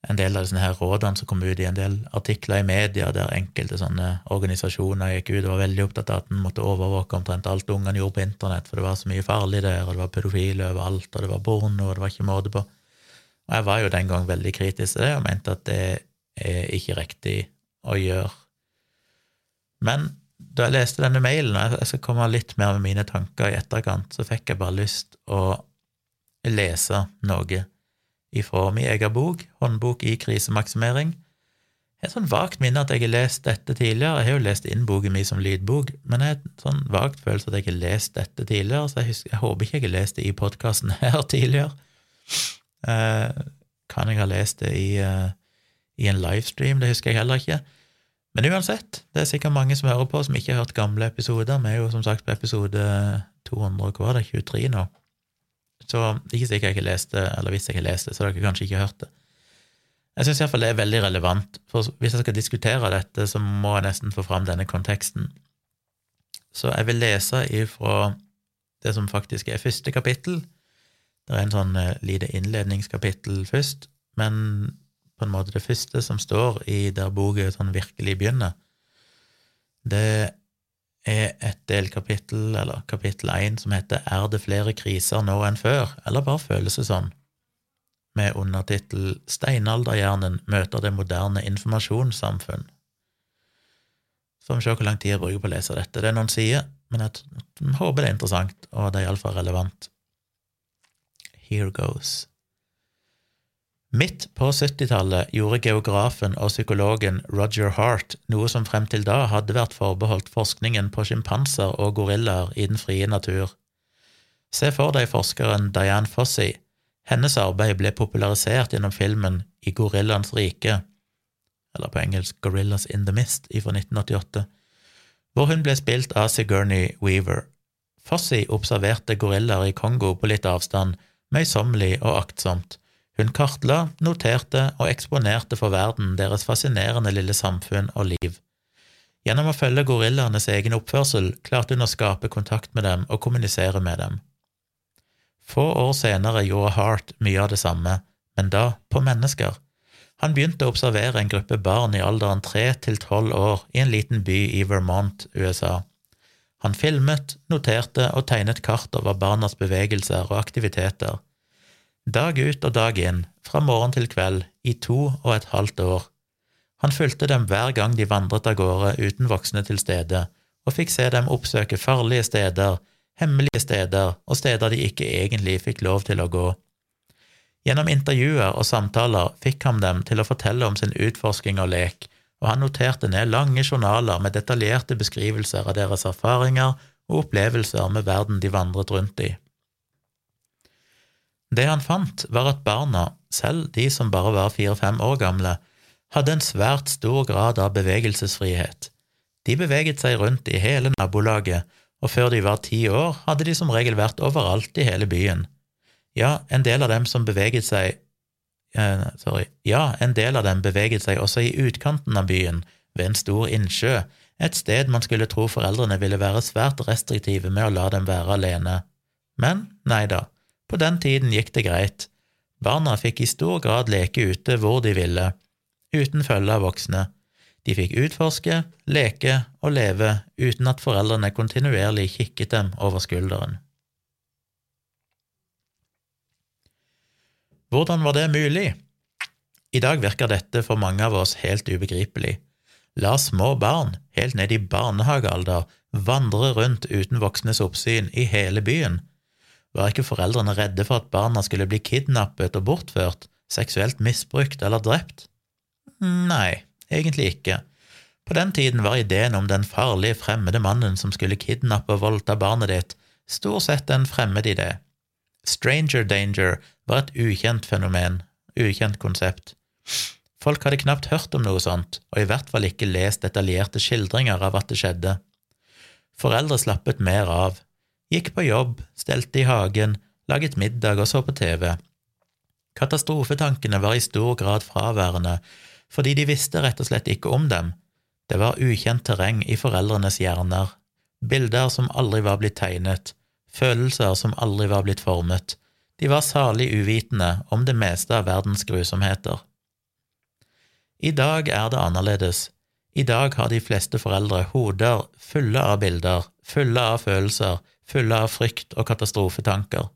en del av disse her rådene som kom ut i en del artikler i media, der enkelte sånne organisasjoner gikk ut og var veldig opptatt av at en måtte overvåke omtrent alt ungene gjorde på internett, for det var så mye farlig der, og det var pedofile overalt, og det var porno, og det var ikke måte på. Og jeg var jo den gang veldig kritisk til det, og mente at det er ikke riktig å gjøre. Men da jeg leste denne mailen, og jeg skal komme litt mer med mine tanker i etterkant, så fikk jeg bare lyst å lese noe ifra min egen bok, Håndbok i krisemaksimering. Jeg har sånn vagt minne at jeg har lest dette tidligere. Jeg har jo lest inn boken min som lydbok, men jeg har sånn vagt følelse at jeg har lest dette tidligere, så jeg, husker, jeg håper ikke jeg har lest det i podkasten her tidligere. Eh, kan jeg ha lest det i, eh, i en livestream? Det husker jeg heller ikke. Men uansett, det er sikkert mange som hører på, som ikke har hørt gamle episoder. Vi er jo som sagt på episode 200, hva det det, 23 nå. Så ikke sikkert jeg ikke leste, eller hvis jeg ikke leste, så har dere kanskje ikke hørt det. Jeg syns iallfall det er veldig relevant, for hvis jeg skal diskutere dette, så må jeg nesten få fram denne konteksten. Så jeg vil lese ifra det som faktisk er første kapittel. Det er en sånn uh, lite innledningskapittel først, men på en måte det første som står i der boka sånn virkelig begynner, det er et delkapittel, eller kapittel én, som heter Er det flere kriser nå enn før, eller bare føles det sånn? med undertittel Steinalderhjernen møter det moderne informasjonssamfunn. Så får vi se hvor lang tid jeg bruker på å lese dette. Det er noen sider, men jeg håper det er interessant, og det er iallfall relevant. Here goes. Midt på 70-tallet gjorde geografen og psykologen Roger Hart noe som frem til da hadde vært forbeholdt forskningen på sjimpanser og gorillaer i den frie natur. Se for deg forskeren Diane Fossey. Hennes arbeid ble popularisert gjennom filmen I gorillaens rike, eller på engelsk Gorillas in the Mist, fra 1988, hvor hun ble spilt av Sigourney Weaver. Fossey observerte gorillaer i Kongo på litt avstand, møysommelig og aktsomt hun kartla, noterte og eksponerte for verden deres fascinerende lille samfunn og liv. Gjennom å følge gorillaenes egen oppførsel klarte hun å skape kontakt med dem og kommunisere med dem. Få år senere gjorde Hart mye av det samme, men da på mennesker. Han begynte å observere en gruppe barn i alderen tre til tolv år i en liten by i Vermont, USA. Han filmet, noterte og tegnet kart over barnas bevegelser og aktiviteter dag ut og dag inn, fra morgen til kveld, i to og et halvt år. Han fulgte dem hver gang de vandret av gårde uten voksne til stede, og fikk se dem oppsøke farlige steder, hemmelige steder og steder de ikke egentlig fikk lov til å gå. Gjennom intervjuer og samtaler fikk han dem til å fortelle om sin utforsking og lek, og han noterte ned lange journaler med detaljerte beskrivelser av deres erfaringer og opplevelser med verden de vandret rundt i. Det han fant, var at barna, selv de som bare var fire–fem år gamle, hadde en svært stor grad av bevegelsesfrihet. De beveget seg rundt i hele nabolaget, og før de var ti år, hadde de som regel vært overalt i hele byen. Ja, en del av dem som beveget seg eh, Sorry. Ja, en del av dem beveget seg også i utkanten av byen, ved en stor innsjø, et sted man skulle tro foreldrene ville være svært restriktive med å la dem være alene. Men nei da, på den tiden gikk det greit. Barna fikk i stor grad leke ute hvor de ville, uten følge av voksne. De fikk utforske, leke og leve uten at foreldrene kontinuerlig kikket dem over skulderen. Hvordan var det mulig? I dag virker dette for mange av oss helt ubegripelig. La små barn, helt ned i barnehagealder, vandre rundt uten voksnes oppsyn i hele byen, var ikke foreldrene redde for at barna skulle bli kidnappet og bortført, seksuelt misbrukt eller drept? Nei, egentlig ikke. På den tiden var ideen om den farlige, fremmede mannen som skulle kidnappe og voldta barnet ditt, stort sett en fremmed idé. Stranger danger var et ukjent fenomen, ukjent konsept. Folk hadde knapt hørt om noe sånt, og i hvert fall ikke lest detaljerte skildringer av at det skjedde. Foreldre slappet mer av, gikk på jobb, stelte i hagen, laget middag og så på TV. Katastrofetankene var i stor grad fraværende, fordi de visste rett og slett ikke om dem. Det var ukjent terreng i foreldrenes hjerner, bilder som aldri var blitt tegnet, følelser som aldri var blitt formet. De var salig uvitende om det meste av verdens grusomheter. I dag er det annerledes. I dag har de fleste foreldre hoder fulle av bilder, fulle av følelser, fulle av frykt og katastrofetanker.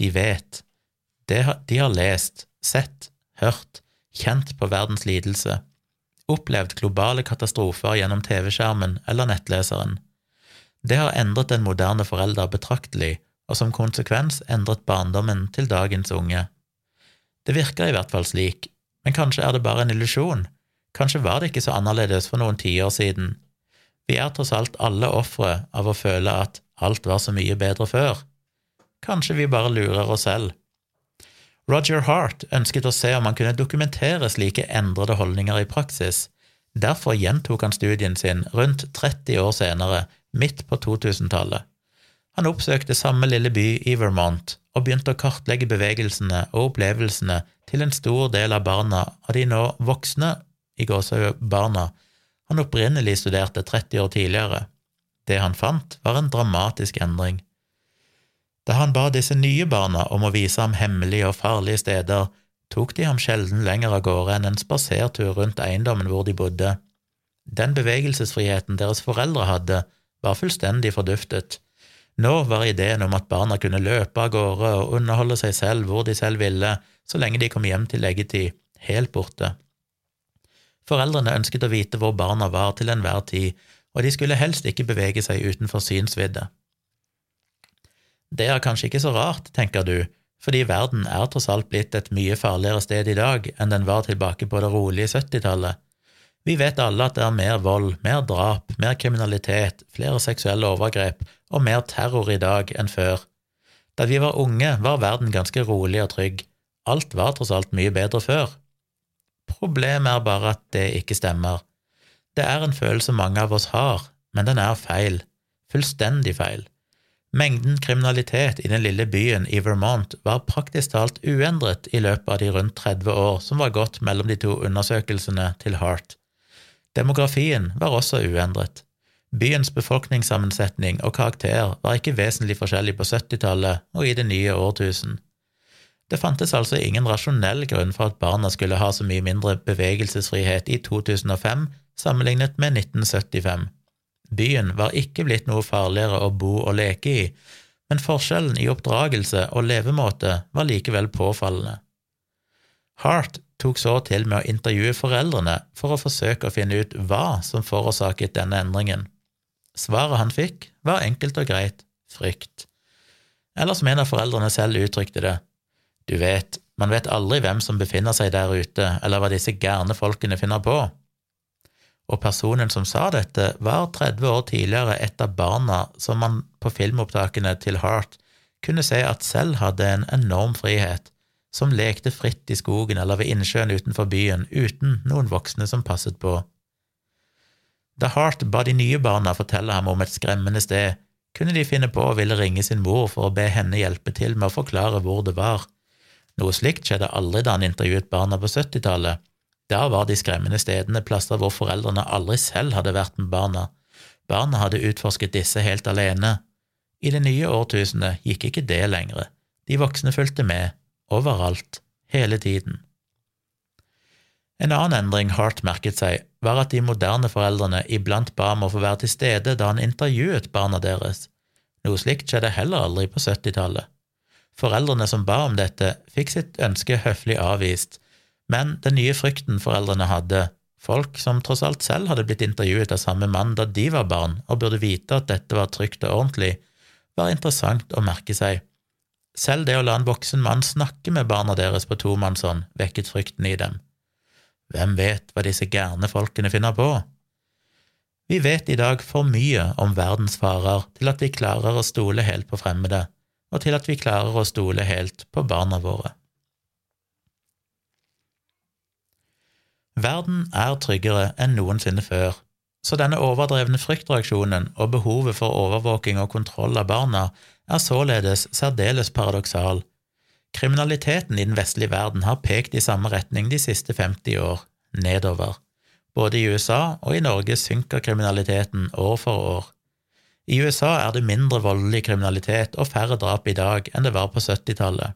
De vet. De har lest, sett, hørt, kjent på verdens lidelse, opplevd globale katastrofer gjennom TV-skjermen eller nettleseren. Det har endret den moderne forelder betraktelig, og som konsekvens endret barndommen til dagens unge. Det virker i hvert fall slik, men kanskje er det bare en illusjon, kanskje var det ikke så annerledes for noen tiår siden. Vi er tross alt alle ofre av å føle at alt var så mye bedre før. Kanskje vi bare lurer oss selv. Roger Hart ønsket å se om han kunne dokumentere slike endrede holdninger i praksis. Derfor gjentok han studien sin rundt 30 år senere, midt på 2000-tallet. Han oppsøkte samme lille by i Vermont og begynte å kartlegge bevegelsene og opplevelsene til en stor del av barna av de nå voksne i barna han opprinnelig studerte 30 år tidligere. Det han fant, var en dramatisk endring. Da han ba disse nye barna om å vise ham hemmelige og farlige steder, tok de ham sjelden lenger av gårde enn en spasertur rundt eiendommen hvor de bodde. Den bevegelsesfriheten deres foreldre hadde, var fullstendig forduftet. Nå var ideen om at barna kunne løpe av gårde og underholde seg selv hvor de selv ville, så lenge de kom hjem til leggetid, helt borte. Foreldrene ønsket å vite hvor barna var til enhver tid, og de skulle helst ikke bevege seg utenfor synsvidde. Det er kanskje ikke så rart, tenker du, fordi verden er tross alt blitt et mye farligere sted i dag enn den var tilbake på det rolige 70-tallet. Vi vet alle at det er mer vold, mer drap, mer kriminalitet, flere seksuelle overgrep og mer terror i dag enn før. Da vi var unge, var verden ganske rolig og trygg. Alt var tross alt mye bedre før. Problemet er bare at det ikke stemmer. Det er en følelse mange av oss har, men den er feil. Fullstendig feil. Mengden kriminalitet i den lille byen i Vermont var praktisk talt uendret i løpet av de rundt 30 år som var gått mellom de to undersøkelsene til Hart. Demografien var også uendret. Byens befolkningssammensetning og karakter var ikke vesentlig forskjellig på 70-tallet og i det nye årtusen. Det fantes altså ingen rasjonell grunn for at barna skulle ha så mye mindre bevegelsesfrihet i 2005 sammenlignet med 1975. Byen var ikke blitt noe farligere å bo og leke i, men forskjellen i oppdragelse og levemåte var likevel påfallende. Hart tok så til med å intervjue foreldrene for å forsøke å finne ut hva som forårsaket denne endringen. Svaret han fikk, var enkelt og greit frykt. Eller som en av foreldrene selv uttrykte det, du vet, man vet aldri hvem som befinner seg der ute, eller hva disse gærne folkene finner på. Og personen som sa dette, var 30 år tidligere et av barna som man på filmopptakene til Hart kunne se at selv hadde en enorm frihet, som lekte fritt i skogen eller ved innsjøen utenfor byen uten noen voksne som passet på. Da Hart ba de nye barna fortelle ham om et skremmende sted, kunne de finne på å ville ringe sin mor for å be henne hjelpe til med å forklare hvor det var. Noe slikt skjedde aldri da han intervjuet barna på 70-tallet. Da var de skremmende stedene plasser hvor foreldrene aldri selv hadde vært med barna. Barna hadde utforsket disse helt alene. I det nye årtusenet gikk ikke det lenger. De voksne fulgte med, overalt, hele tiden. En annen endring Hart merket seg, var at de moderne foreldrene iblant ba om å få være til stede da han intervjuet barna deres. Noe slikt skjedde heller aldri på 70-tallet. Foreldrene som ba om dette, fikk sitt ønske høflig avvist, men den nye frykten foreldrene hadde, folk som tross alt selv hadde blitt intervjuet av samme mann da de var barn og burde vite at dette var trygt og ordentlig, var interessant å merke seg. Selv det å la en voksen mann snakke med barna deres på tomannshånd vekket frykten i dem. Hvem vet hva disse gærne folkene finner på? Vi vet i dag for mye om verdens farer til at vi klarer å stole helt på fremmede, og til at vi klarer å stole helt på barna våre. Verden er tryggere enn noensinne før, så denne overdrevne fryktreaksjonen og behovet for overvåking og kontroll av barna er således særdeles paradoksal. Kriminaliteten i den vestlige verden har pekt i samme retning de siste 50 år, nedover. Både i USA og i Norge synker kriminaliteten år for år. I USA er det mindre voldelig kriminalitet og færre drap i dag enn det var på 70-tallet.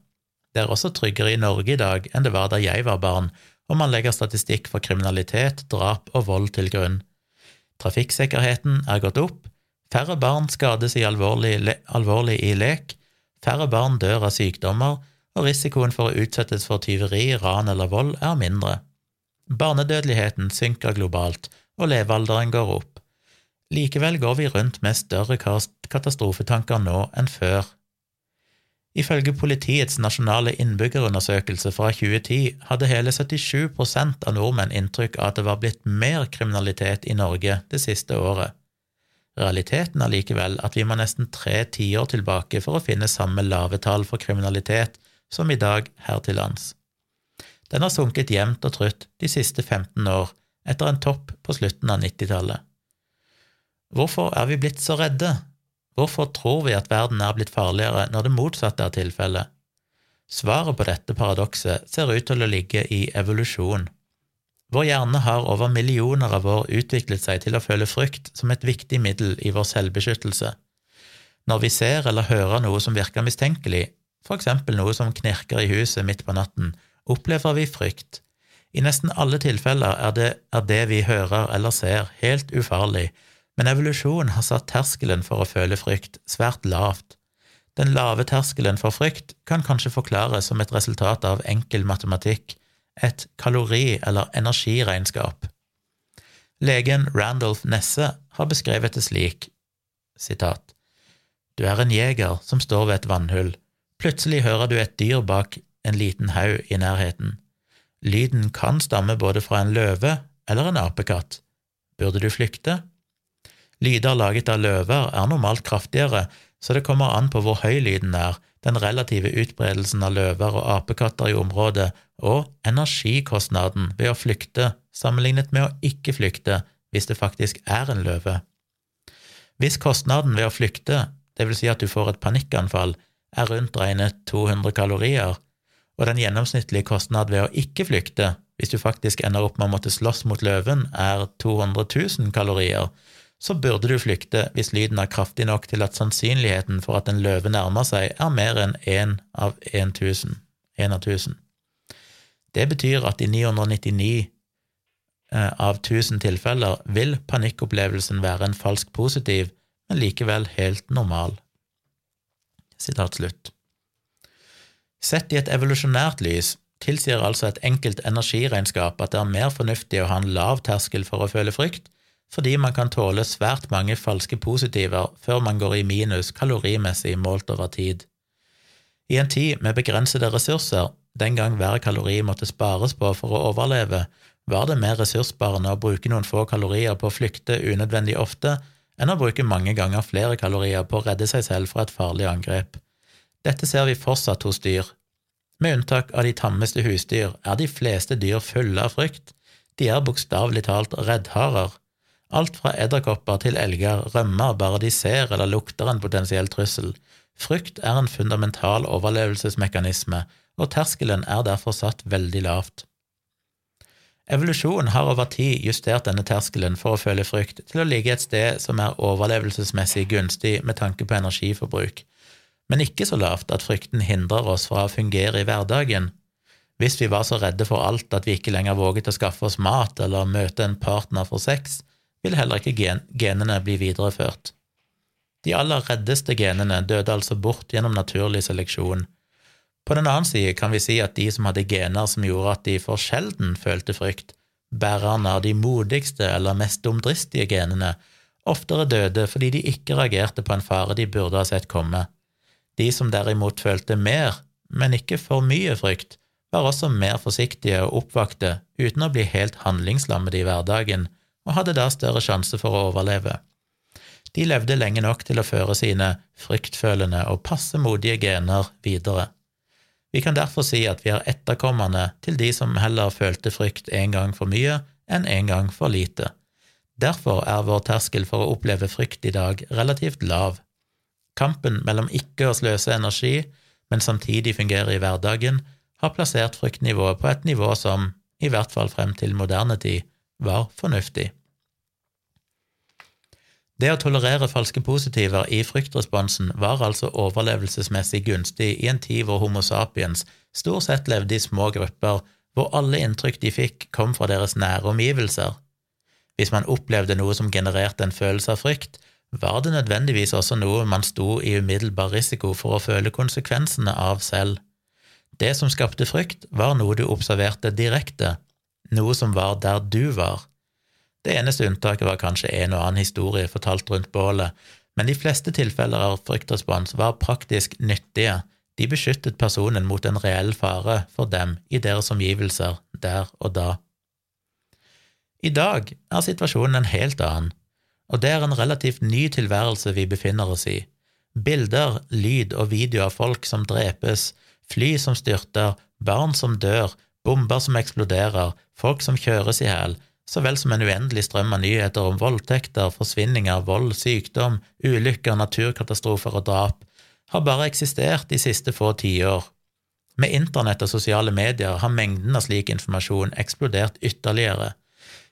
Det er også tryggere i Norge i dag enn det var da jeg var barn, om man legger statistikk for kriminalitet, drap og vold til grunn. Trafikksikkerheten er gått opp, færre barn skades i alvorlig, alvorlig i lek, færre barn dør av sykdommer, og risikoen for å utsettes for tyveri, ran eller vold er mindre. Barnedødeligheten synker globalt, og levealderen går opp. Likevel går vi rundt med større katastrofetanker nå enn før. Ifølge politiets nasjonale innbyggerundersøkelse fra 2010 hadde hele 77% av nordmenn inntrykk av at det var blitt mer kriminalitet i Norge det siste året. Realiteten er likevel at vi må nesten tre tiår tilbake for å finne samme lave tall for kriminalitet som i dag her til lands. Den har sunket jevnt og trutt de siste 15 år, etter en topp på slutten av 90-tallet. Hvorfor er vi blitt så redde? Hvorfor tror vi at verden er blitt farligere når det motsatte er tilfellet? Svaret på dette paradokset ser ut til å ligge i evolusjon. Vår hjerne har over millioner av år utviklet seg til å føle frykt som et viktig middel i vår selvbeskyttelse. Når vi ser eller hører noe som virker mistenkelig, for eksempel noe som knirker i huset midt på natten, opplever vi frykt. I nesten alle tilfeller er det, er det vi hører eller ser, helt ufarlig, men evolusjonen har satt terskelen for å føle frykt svært lavt. Den lave terskelen for frykt kan kanskje forklares som et resultat av enkel matematikk, et kalori- eller energiregnskap. Legen Randolph Nesse har beskrevet det slik, sitat, Du er en jeger som står ved et vannhull. Plutselig hører du et dyr bak en liten haug i nærheten. Lyden kan stamme både fra en løve eller en apekatt. Burde du flykte? Lyder laget av løver er normalt kraftigere, så det kommer an på hvor høy lyden er, den relative utbredelsen av løver og apekatter i området, og energikostnaden ved å flykte sammenlignet med å ikke flykte hvis det faktisk er en løve. Hvis kostnaden ved å flykte, vil si at du får et panikkanfall, er rundt regnet 200 kalorier, og den gjennomsnittlige kostnad ved å ikke flykte, hvis du faktisk ender opp med å måtte slåss mot løven, er 200 000 kalorier, så burde du flykte hvis lyden er kraftig nok til at sannsynligheten for at en løve nærmer seg, er mer enn én av 1000. En av 1000. Det betyr at i 999 eh, av 1000 tilfeller vil panikkopplevelsen være en falsk positiv, men likevel helt normal. Slutt. Sett i et evolusjonært lys tilsier altså et enkelt energiregnskap at det er mer fornuftig å ha en lav terskel for å føle frykt, fordi man kan tåle svært mange falske positiver før man går i minus kalorimessig målt over tid. I en tid med begrensede ressurser, den gang hver kalori måtte spares på for å overleve, var det mer ressurssparende å bruke noen få kalorier på å flykte unødvendig ofte enn å bruke mange ganger flere kalorier på å redde seg selv fra et farlig angrep. Dette ser vi fortsatt hos dyr. Med unntak av de tammeste husdyr er de fleste dyr fulle av frykt, de er bokstavelig talt reddharer. Alt fra edderkopper til elger rømmer bare de ser eller lukter en potensiell trussel. Frykt er en fundamental overlevelsesmekanisme, og terskelen er derfor satt veldig lavt. Evolusjonen har over tid justert denne terskelen for å føle frykt til å ligge et sted som er overlevelsesmessig gunstig med tanke på energiforbruk, men ikke så lavt at frykten hindrer oss fra å fungere i hverdagen. Hvis vi var så redde for alt at vi ikke lenger våget å skaffe oss mat eller møte en partner for sex, vil heller ikke gen genene bli videreført. De aller reddeste genene døde altså bort gjennom naturlig seleksjon, på den annen side kan vi si at de som hadde gener som gjorde at de for sjelden følte frykt, bærerne av de modigste eller mest dumdristige genene, oftere døde fordi de ikke reagerte på en fare de burde ha sett komme. De som derimot følte mer, men ikke for mye frykt, var også mer forsiktige og oppvakte uten å bli helt handlingslammet i hverdagen, og hadde da større sjanse for å overleve. De levde lenge nok til å føre sine fryktfølende og passe modige gener videre. Vi kan derfor si at vi er etterkommerne til de som heller følte frykt en gang for mye enn en gang for lite. Derfor er vår terskel for å oppleve frykt i dag relativt lav. Kampen mellom ikke å sløse energi, men samtidig fungere i hverdagen, har plassert fryktnivået på et nivå som, i hvert fall frem til moderne tid, var fornuftig. Det å tolerere falske positiver i fryktresponsen var altså overlevelsesmessig gunstig i en tid hvor Homo sapiens stort sett levde i små grupper, hvor alle inntrykk de fikk, kom fra deres nære omgivelser. Hvis man opplevde noe som genererte en følelse av frykt, var det nødvendigvis også noe man sto i umiddelbar risiko for å føle konsekvensene av selv. Det som skapte frykt, var noe du observerte direkte, noe som var der du var. Det eneste unntaket var kanskje en og annen historie fortalt rundt bålet, men de fleste tilfeller av fryktrespons var praktisk nyttige, de beskyttet personen mot en reell fare for dem i deres omgivelser der og da. I dag er situasjonen en helt annen, og det er en relativt ny tilværelse vi befinner oss i. Bilder, lyd og video av folk som drepes, fly som styrter, barn som dør, bomber som eksploderer, folk som kjøres i hjel, så vel som en uendelig strøm av nyheter om voldtekter, forsvinninger, vold, sykdom, ulykker, naturkatastrofer og drap, har bare eksistert de siste få tiår. Med internett og sosiale medier har mengden av slik informasjon eksplodert ytterligere.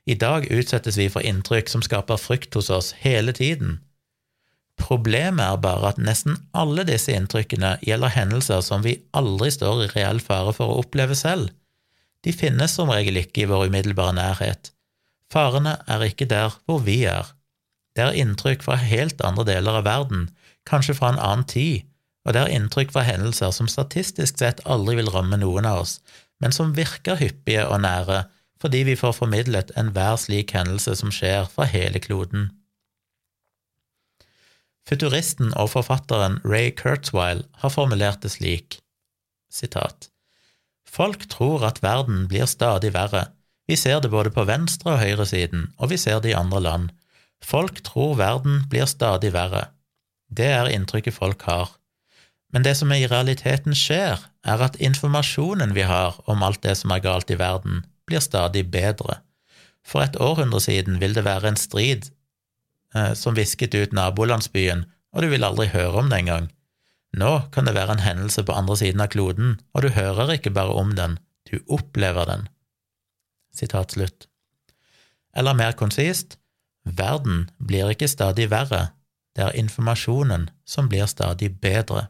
I dag utsettes vi for inntrykk som skaper frykt hos oss hele tiden. Problemet er bare at nesten alle disse inntrykkene gjelder hendelser som vi aldri står i reell fare for å oppleve selv. De finnes som regel ikke i vår umiddelbare nærhet, Farene er ikke der hvor vi er. Det er inntrykk fra helt andre deler av verden, kanskje fra en annen tid, og det er inntrykk fra hendelser som statistisk sett aldri vil ramme noen av oss, men som virker hyppige og nære fordi vi får formidlet enhver slik hendelse som skjer fra hele kloden. Futuristen og forfatteren Ray Kurzweil har formulert det slik, sitat, Folk tror at verden blir stadig verre, vi ser det både på venstre- og høyresiden, og vi ser det i andre land. Folk tror verden blir stadig verre. Det er inntrykket folk har. Men det som i realiteten skjer, er at informasjonen vi har om alt det som er galt i verden, blir stadig bedre. For et århundre siden vil det være en strid eh, som visket ut nabolandsbyen, og du vil aldri høre om det engang. Nå kan det være en hendelse på andre siden av kloden, og du hører ikke bare om den, du opplever den. Sitat slutt. Eller mer konsist, verden blir ikke stadig verre, det er informasjonen som blir stadig bedre.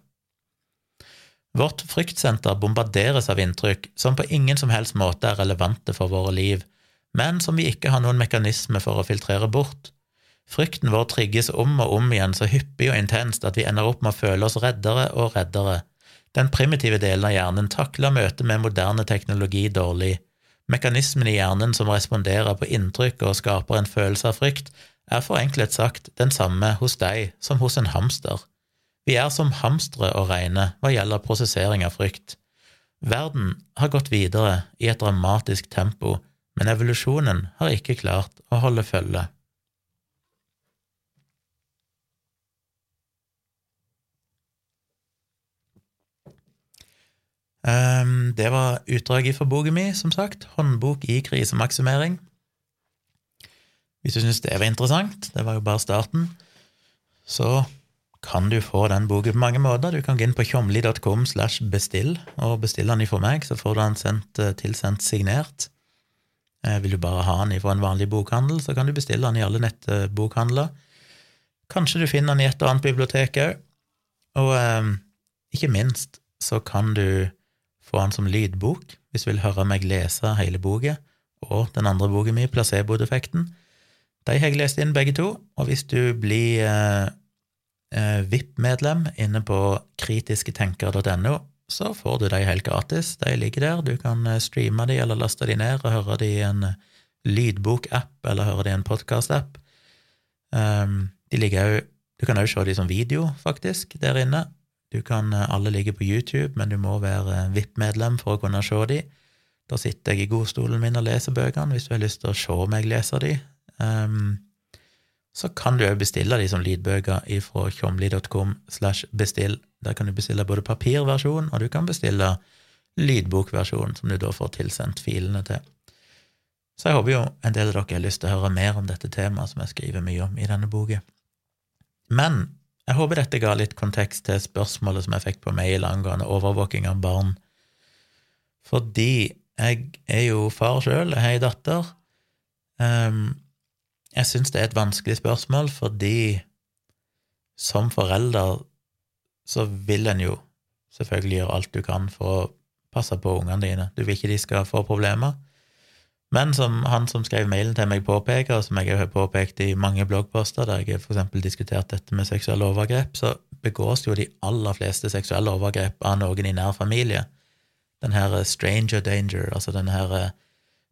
Vårt fryktsenter bombarderes av inntrykk som på ingen som helst måte er relevante for våre liv, men som vi ikke har noen mekanisme for å filtrere bort. Frykten vår trigges om og om igjen så hyppig og intenst at vi ender opp med å føle oss reddere og reddere. Den primitive delen av hjernen takler møtet med moderne teknologi dårlig. Mekanismen i hjernen som responderer på inntrykk og skaper en følelse av frykt, er forenklet sagt den samme hos deg som hos en hamster. Vi er som hamstere å regne hva gjelder prosessering av frykt. Verden har gått videre i et dramatisk tempo, men evolusjonen har ikke klart å holde følge. Um, det var utdraget fra boka mi, som sagt. Håndbok i krisemaksimering. Hvis du syns det var interessant, det var jo bare starten, så kan du få den boka på mange måter. Du kan gå inn på tjomli.com slash bestill og bestille den ifra meg, så får du den sendt, eh, tilsendt signert. Eh, vil du bare ha den ifra en vanlig bokhandel, så kan du bestille den i alle nettbokhandler. Kanskje du finner den i et eller annet bibliotek òg. Og eh, ikke minst så kan du få den som lydbok hvis du vil høre meg lese hele boka, og den andre boka mi, Placeboeffekten. De har jeg lest inn begge to, og hvis du blir eh, eh VIP-medlem inne på kritisketenker.no, så får du de helt gratis. De ligger der, du kan eh, streame de eller laste de ned og høre de i en lydbokapp lydbok-app eller høre de i en podkastapp. Um, de ligger òg Du kan òg se de som video, faktisk, der inne. Du kan, eh, Alle ligger på YouTube, men du må være VIP-medlem for å kunne se de. Da sitter jeg i godstolen min og leser bøkene, hvis du har lyst til å se meg lese de. Um, så kan du òg bestille de som lydbøker ifra tjomli.com slash bestill. Der kan du bestille både papirversjon, og du kan bestille lydbokversjon, som du da får tilsendt filene til. Så jeg håper jo en del av dere har lyst til å høre mer om dette temaet som jeg skriver mye om i denne boka. Men jeg håper dette ga litt kontekst til spørsmålet som jeg fikk på mail angående overvåking av barn. Fordi jeg er jo far sjøl, jeg har ei datter. Um, jeg syns det er et vanskelig spørsmål, fordi som forelder så vil en jo selvfølgelig gjøre alt du kan for å passe på ungene dine. Du vil ikke de skal få problemer. Men som han som skrev mailen til meg, påpeker, og som jeg har påpekt i mange bloggposter, der jeg eksempel diskutert dette med seksuelle overgrep, så begås jo de aller fleste seksuelle overgrep av noen i nær familie. Den her stranger danger, altså den her eh,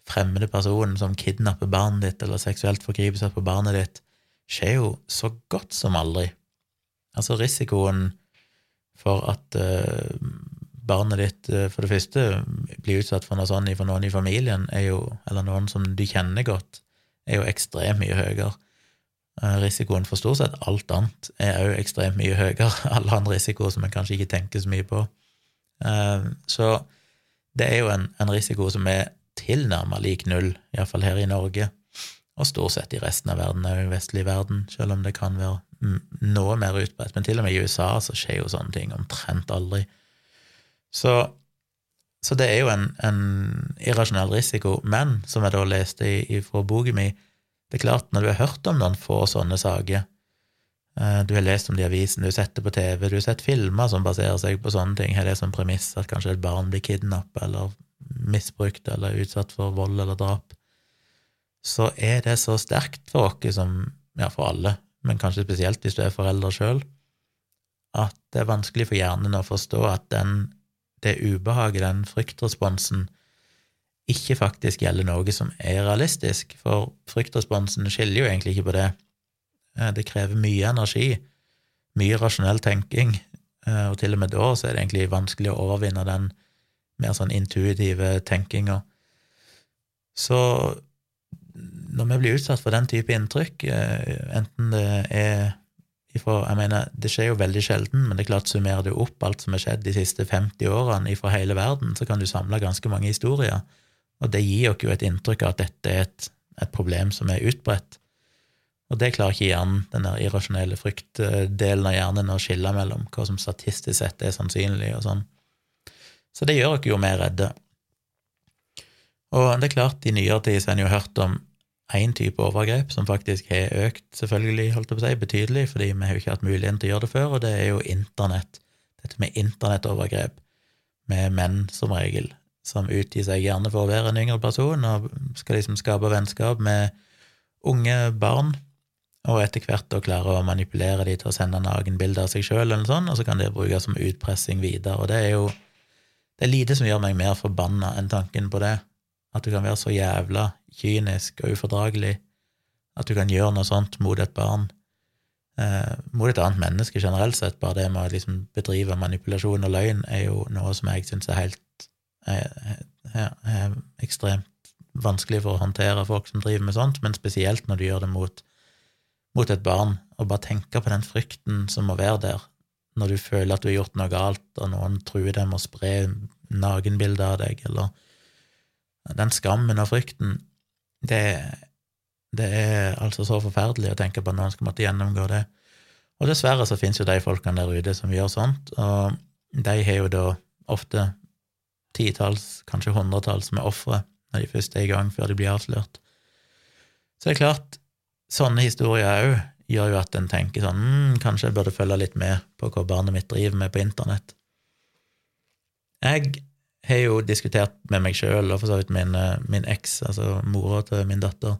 fremmede personen som kidnapper barnet ditt eller seksuelt forgriper seg på barnet ditt, skjer jo så godt som aldri. Altså risikoen for at uh, barnet ditt uh, for det første blir utsatt for noe sånt for noen i familien, jo, eller noen som du kjenner godt, er jo ekstremt mye høyere. Uh, risikoen for stort sett alt annet er òg ekstremt mye høyere. Alle andre risikoer som en kanskje ikke tenker så mye på. Så det er jo en, en risiko som er tilnærmet lik null, iallfall her i Norge, og stort sett i resten av verden, òg i vestlig verden, selv om det kan være noe mer utbredt. Men til og med i USA så skjer jo sånne ting omtrent aldri. Så, så det er jo en, en, irrasjonell risiko. Men som jeg da leste i, fra boka mi, det er klart, når du har hørt om noen få sånne saker, eh, du har lest om de avisene, avisen, du har sett det på TV, du har sett filmer som baserer seg på sånne ting, har det som premiss at kanskje et barn blir kidnappa eller misbrukt eller utsatt for vold eller drap, så er det så sterkt for oss som Ja, for alle, men kanskje spesielt hvis du er forelder sjøl, at det er vanskelig for hjernen å forstå at den, det ubehaget, den fryktresponsen, ikke faktisk gjelder noe som er realistisk, for fryktresponsen skiller jo egentlig ikke på det. Eh, det krever mye energi, mye rasjonell tenking, eh, og til og med da så er det egentlig vanskelig å overvinne den mer sånn intuitive tenkinga. Så når vi blir utsatt for den type inntrykk, eh, enten det er ifra, jeg mener, Det skjer jo veldig sjelden, men det er klart summerer du opp alt som har skjedd de siste 50 årene fra hele verden, så kan du samle ganske mange historier. Og det gir oss jo et inntrykk av at dette er et, et problem som er utbredt. Og det klarer ikke hjernen, den der irrasjonelle fryktdelen av hjernen, å skille mellom hva som statistisk sett er sannsynlig, og sånn. Så det gjør oss jo mer redde. Og det er klart, i nyere tid så har en jo hørt om én type overgrep som faktisk har økt, selvfølgelig, holdt jeg på å si, betydelig, fordi vi har jo ikke hatt muligheten til å gjøre det før, og det er jo internett. Dette med internettovergrep, med menn som regel, som utgir seg gjerne for å være en yngre person, og skal liksom skape vennskap med unge barn, og etter hvert da klare å manipulere de til å sende nakenbilder av seg sjøl, og så kan det brukes som utpressing videre, og det er jo det er lite som gjør meg mer forbanna enn tanken på det, at du kan være så jævla kynisk og ufordragelig at du kan gjøre noe sånt mot et barn, eh, mot et annet menneske generelt sett. Bare det med å liksom bedrive manipulasjon og løgn er jo noe som jeg syns er helt er, er, er ekstremt vanskelig for å håndtere folk som driver med sånt, men spesielt når du gjør det mot, mot et barn. Og bare tenke på den frykten som må være der når du føler at du har gjort noe galt, og noen truer deg med å spre nakenbilder av deg, eller den skammen og frykten, det, det, er altså så forferdelig å tenke på at noen skal måtte gjennomgå det. Og dessverre så finnes jo de folkene der ute som gjør sånt, og de har jo da ofte titalls, kanskje hundretalls med ofre når de først er i gang, før de blir avslørt. Så det er klart, sånne historier òg gjør jo at en tenker sånn mm, Kanskje jeg burde følge litt med på hva barnet mitt driver med på internett. Jeg har jo diskutert med meg sjøl, og for så vidt min, eh, min eks, altså mora til min datter,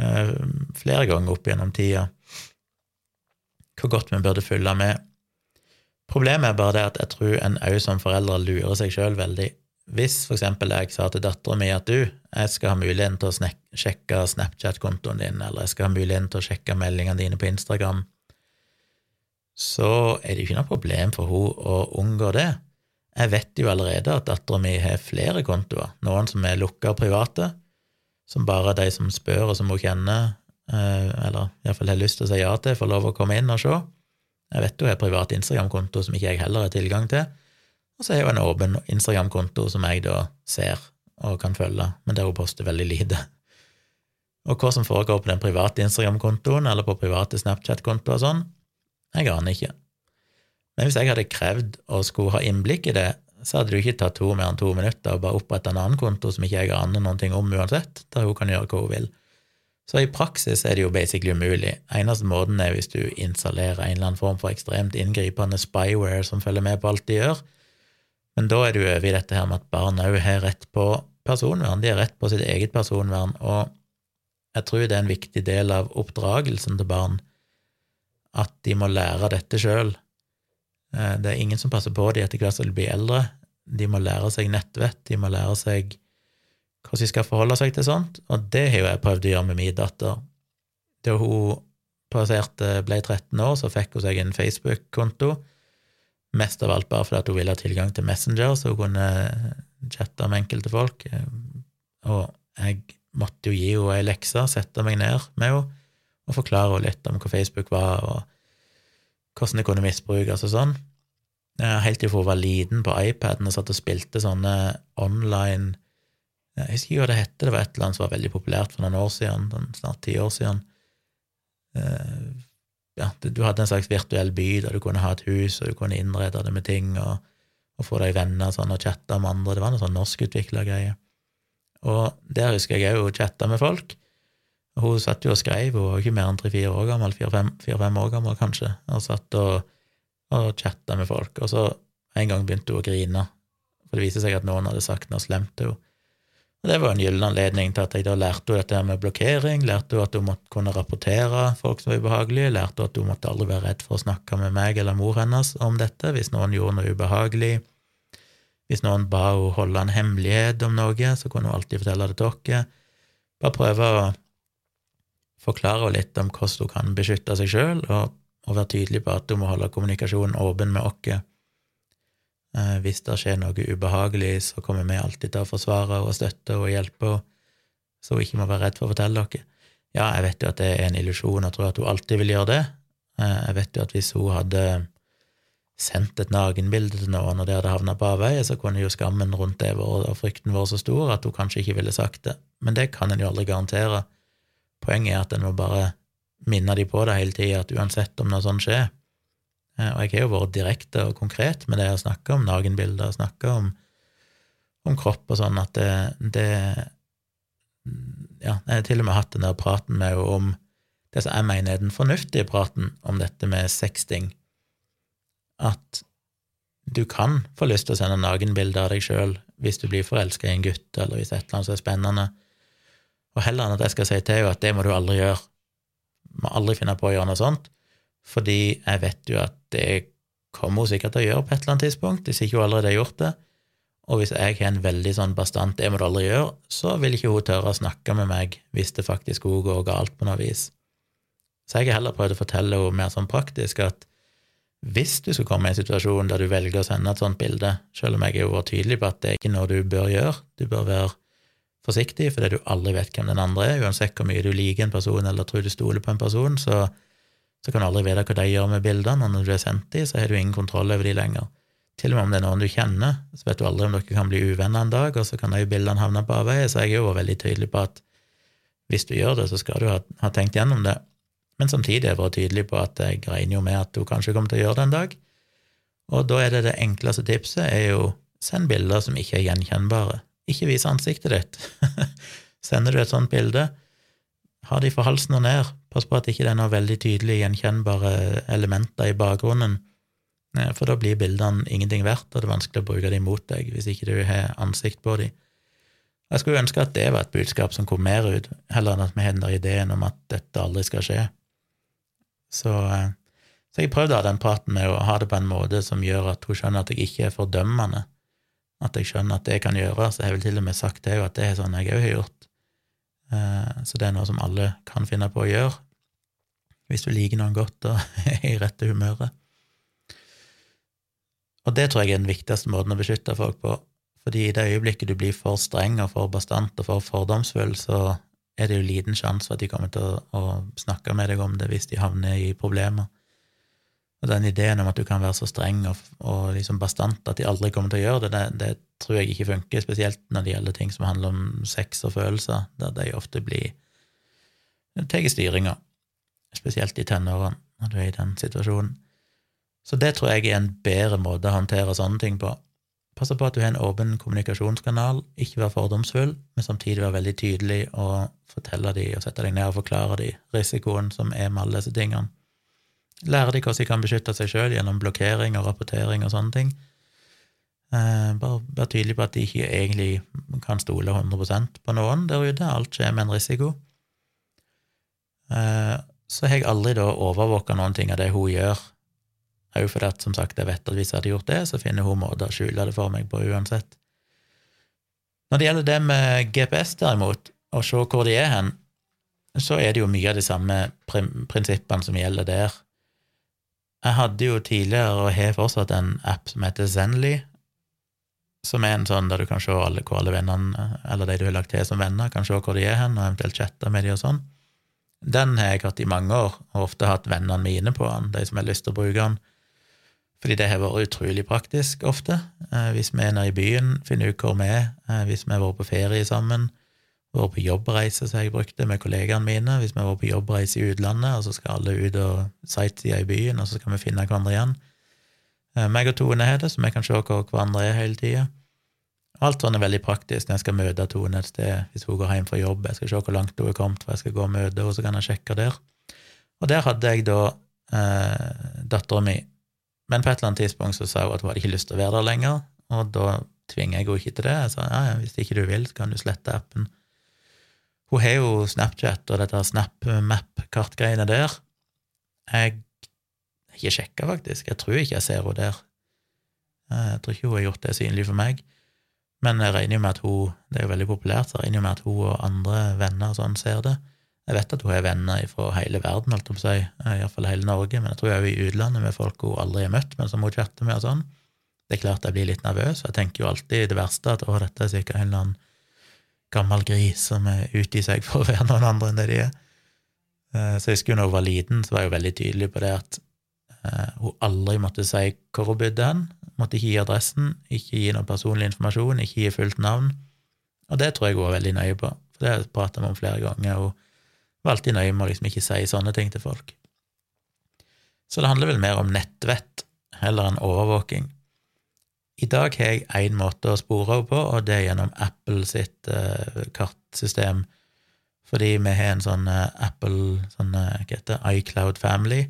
eh, flere ganger opp gjennom tida, hvor godt vi burde følge med. Problemet er bare det at jeg tror en òg som foreldre lurer seg sjøl veldig. Hvis for eksempel jeg sa til dattera mi at du, jeg skal ha muligheten til å sjekke Snapchat-kontoen din, eller jeg skal ha muligheten til å sjekke meldingene dine på Instagram, så er det jo ikke noe problem for henne å unngå det. Jeg vet jo allerede at dattera mi har flere kontoer, noen som er lukka og private, som bare de som spør og som hun kjenner, eh, eller iallfall har lyst til å si ja til, får lov å komme inn og se. Jeg vet hun har privat Instagram-konto som ikke jeg heller har tilgang til Og så har hun en åpen Instagram-konto som jeg da ser og kan følge, men der hun poster veldig lite. Og hva som foregår på den private Instagram-kontoen eller på private Snapchat-kontoer og sånn, jeg aner ikke. Men hvis jeg hadde krevd å skulle ha innblikk i det, så hadde det jo ikke tatt to mer enn to minutter å bare opprette en annen konto som ikke jeg aner ting om uansett, der hun kan gjøre hva hun vil. Så i praksis er det jo basically umulig. Eneste måten er hvis du installerer en eller annen form for ekstremt inngripende spyware som følger med på alt de gjør, men da er du over i dette her med at barn òg har rett på personvern, de har rett på sitt eget personvern, og jeg tror det er en viktig del av oppdragelsen til barn at de må lære dette sjøl. Eh, det er ingen som passer på dem etter hvert som de blir eldre. De må lære seg nettvett, de må lære seg hvordan de skal forholde seg til sånt, og det har jo jeg prøvd å gjøre med min datter. Da hun passerte, ble 13 år, så fikk hun seg en Facebook-konto, mest av alt bare fordi hun ville ha tilgang til Messenger, så hun kunne chatte med enkelte folk. Og jeg måtte jo gi henne ei lekse, sette meg ned med henne og forklare henne litt om hva Facebook var, og hvordan det kunne misbrukes og sånn. Helt til hun var liten på iPaden og satt og spilte sånne online Jeg husker ikke hva det hette, det var et eller annet som var veldig populært for noen år siden, snart ti år siden. Eh, ja, du hadde en slags virtuell by der du kunne ha et hus, og du kunne innrede det med ting, og, og få deg venner sånn, og chatte med andre. Det var noe sånn norskutvikla greie. Og der husker jeg òg chatta med folk. Hun satt jo og skrev, hun var ikke mer enn tre-fire år gammel, fire-fem år gammel kanskje, og satt og, og chatta med folk. Og så en gang begynte hun å grine, for det viste seg at noen hadde sagt noe slemt til henne. Og det var en gyllen anledning til at jeg da lærte henne dette med blokkering, lærte henne at hun måtte kunne rapportere folk som var ubehagelige, lærte henne at hun måtte aldri være redd for å snakke med meg eller mor hennes om dette hvis noen gjorde noe ubehagelig. Hvis noen ba henne holde en hemmelighet om noe, så kunne hun alltid fortelle det til oss. Bare prøve å forklare henne litt om hvordan hun kan beskytte seg sjøl, og, og, være tydelig på at hun må holde kommunikasjonen åpen med oss. Eh, hvis det skjer noe ubehagelig, så kommer vi alltid til å forsvare og støtte og hjelpe så hun ikke må være redd for å fortelle dere. Ja, jeg vet jo at det er en illusjon å tro at hun alltid vil gjøre det. Eh, jeg vet jo at hvis hun hadde sendt et nakenbilde til noen, og det hadde havna på avveie, så kunne jo skammen rundt det og frykten vår så stor at hun kanskje ikke ville sagt det. Men det kan en jo aldri garantere. Poenget er at en må bare minne de på det hele tida, at uansett om noe sånt skjer. Eh, Og jeg har jo vært direkte og konkret med det jeg snakker om nakenbilder, snakker om, om kropp og sånn, at det, det Ja, jeg har til og med hatt den der praten med henne om det som jeg mener er den fornuftige praten om dette med sexting, at du kan få lyst til å sende nakenbilder av deg sjøl hvis du blir forelska i en gutt, eller hvis et eller annet som er spennende, og heller enn at jeg skal si til henne at det må du aldri gjøre, må aldri finne på å gjøre noe sånt, fordi jeg vet jo at det kommer hun sikkert til å gjøre på et eller annet tidspunkt, hvis ikke hun allerede har gjort det. Og hvis jeg har en veldig sånn bastant 'det må du aldri gjøre', så vil ikke hun tørre å snakke med meg hvis det faktisk òg går galt på noe vis. Så jeg har heller prøvd å fortelle henne mer sånn praktisk at hvis du skal komme i en situasjon der du velger å sende et sånt bilde, selv om jeg har vært tydelig på at det er ikke noe du bør gjøre, du bør være forsiktig, fordi du aldri vet hvem den andre er. Uansett hvor mye du liker en person eller tror du stoler på en person, så, så kan du aldri vite hva de gjør med bildene, og når du er sendt dem, så har du ingen kontroll over dem lenger. Til og med om det er noen du kjenner, så vet du aldri om dere kan bli uvenner en dag, og så kan de bildene havne på avveie. Så jeg er jo veldig tydelig på at hvis du gjør det, så skal du ha, ha tenkt gjennom det. Men samtidig har jeg vært tydelig på at jeg regner jo med at du kanskje kommer til å gjøre det en dag. Og da er det det enkleste tipset er jo send bilder som ikke er gjenkjennbare. Ikke vis ansiktet ditt. Sender du et sånt bilde, ha de for halsen og ned. Pass på at ikke det er noen veldig tydelig gjenkjennbare elementer i bakgrunnen, for da blir bildene ingenting verdt, og det er vanskelig å bruke dem mot deg hvis ikke du har ansikt på dem. Jeg skulle ønske at det var et budskap som kom mer ut, heller enn at vi hender ideen om at dette aldri skal skje. Så, eh, så jeg prøvde å ha den praten med å ha det på en måte som gjør at hun skjønner at jeg ikke er fordømmende, at jeg skjønner at det kan gjøres. Jeg vel til og med sagt det, at det er sånn jeg òg har gjort. Eh, så det er noe som alle kan finne på å gjøre, hvis du liker noen godt og er i rette humøret. Og det tror jeg er den viktigste måten å beskytte folk på, fordi i det øyeblikket du blir for streng og for bastant og for fordomsfull, så er det jo liten sjanse for at de kommer til å, å snakke med deg om det hvis de havner i problemer. Og den ideen om at du kan være så streng og, og liksom bastant at de aldri kommer til å gjøre det, det, det, tror jeg ikke funker, spesielt når det gjelder ting som handler om sex og følelser, der de ofte blir tar styringa, spesielt i tenårene, når du er i den situasjonen. Så det tror jeg er en bedre måte å håndtere sånne ting på. Passe på at du har en åpen kommunikasjonskanal, ikke være fordomsfull, men samtidig være veldig tydelig og fortelle dem og sette deg ned og forklare dem risikoen som er med alle disse tingene. Lære de hvordan de kan beskytte seg sjøl gjennom blokkering og rapportering og sånne ting. Eh, bare være tydelig på at de ikke egentlig kan stole 100% på noen der ute. Alt skjer med en risiko. Eh, så har jeg aldri da overvåka noen ting av det hun gjør òg fordi at, som sagt, jeg vet at hvis jeg hadde gjort det, så finner hun måter å skjule det for meg på uansett. Når det gjelder det med GPS, derimot, å se hvor de er hen, så er det jo mye av de samme prinsippene som gjelder der. Jeg hadde jo tidligere, og har fortsatt, en app som heter Zenly, som er en sånn der du kan se alle, hvor alle vennene, eller de du har lagt til som venner, kan se hvor de er hen, og eventuelt chatte med de og sånn. Den har jeg hatt i mange år, og ofte hatt vennene mine på den, de som har lyst til å bruke den. Fordi det har vært utrolig praktisk ofte. Eh, hvis vi er nede i byen, finner ut hvor vi er. Eh, hvis vi har vært på ferie sammen, vært på jobbreise, som jeg brukte, med kollegaene mine. Hvis vi var på jobbreise i utlandet, og så skal alle ut og sightsee i byen, og så skal vi finne hverandre igjen. Eh, meg og Tone har det, så vi kan se hvor hverandre er hele tida. Alt sånn er veldig praktisk når jeg skal møte Tone et sted, hvis hun går hjem fra jobb. Jeg skal se hvor langt hun er kommet, for jeg skal gå og møte henne, så kan jeg sjekke der. Og der hadde jeg da eh, dattera mi men på et eller annet tidspunkt så sa hun at hun hadde ikke lyst til å være der lenger, og da tvinger jeg henne ikke til det. Jeg sa ja, hvis ikke du vil, så kan du slette appen. Hun har jo Snapchat og dette SnapMap-kartgreiene der. Jeg har ikke sjekka, faktisk. Jeg tror ikke jeg ser henne der. Jeg tror ikke hun har gjort det synlig for meg. Men jeg regner jo med at hun Det er jo veldig populært, så jeg regner med at hun og andre venner sånn ser det. Jeg vet at hun har venner fra hele verden, holdt jeg på si, eh, iallfall hele Norge, men jeg tror hun er i utlandet med folk hun aldri har møtt, men som hun chatter med og sånn. Det er klart jeg blir litt nervøs, og jeg tenker jo alltid det verste, at å, dette er sikkert en eller annen gammel gris som er ute i seg for å være noen andre enn det de er. Eh, så jeg husker når hun var liten, så var jeg jo veldig tydelig på det at eh, hun aldri måtte si hvor hun bodde hen, måtte ikke gi adressen, ikke gi noe personlig informasjon, ikke gi fullt navn. Og det tror jeg hun var veldig nøye på, for det pratet med om flere ganger. Hun var alltid nøye med å liksom ikke si sånne ting til folk. Så det handler vel mer om nettvett heller enn overvåking. I dag har jeg én måte å spore henne på, og det er gjennom Apple sitt uh, kartsystem. Fordi vi har en sånn uh, Apple sånn, uh, hva heter iCloud Family,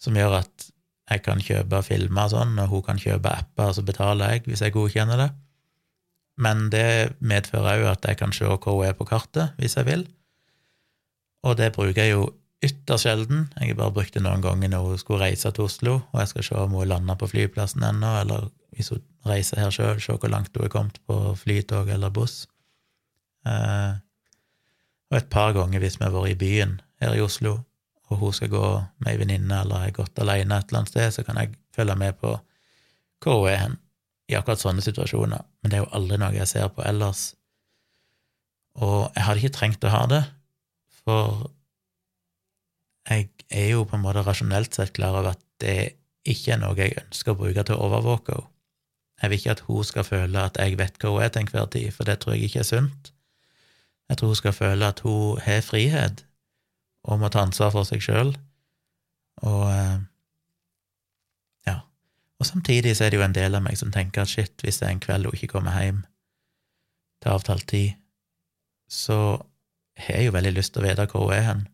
som gjør at jeg kan kjøpe filmer sånn, og hun kan kjøpe apper, så betaler jeg hvis jeg godkjenner det. Men det medfører òg at jeg kan se hvor hun er på kartet, hvis jeg vil og det bruker jeg jo ytterst sjelden. Jeg har bare brukt det noen ganger når hun skulle reise til Oslo, og jeg skal se om hun lander på flyplassen ennå, eller hvis hun reiser her sjøl, se hvor langt hun er kommet på flytog eller buss. Eh, og et par ganger hvis vi har vært i byen her i Oslo, og hun skal gå med ei venninne eller har gått alene et eller annet sted, så kan jeg følge med på hvor hun er hen i akkurat sånne situasjoner. Men det er jo aldri noe jeg ser på ellers. Og jeg hadde ikke trengt å ha det, for jeg er jo på en måte rasjonelt sett klar over at det ikke er noe jeg ønsker å bruke til å overvåke henne. Jeg vil ikke at hun skal føle at jeg vet hva hun er til enhver tid, for det tror jeg ikke er sunt. Jeg tror hun skal føle at hun har frihet og må ta ansvar for seg sjøl. Og eh, ja. Og samtidig så er det jo en del av meg som tenker at shit, hvis det er en kveld hun ikke kommer hjem til avtalt tid, så har jeg jo veldig lyst til å vite hvor hun er hen.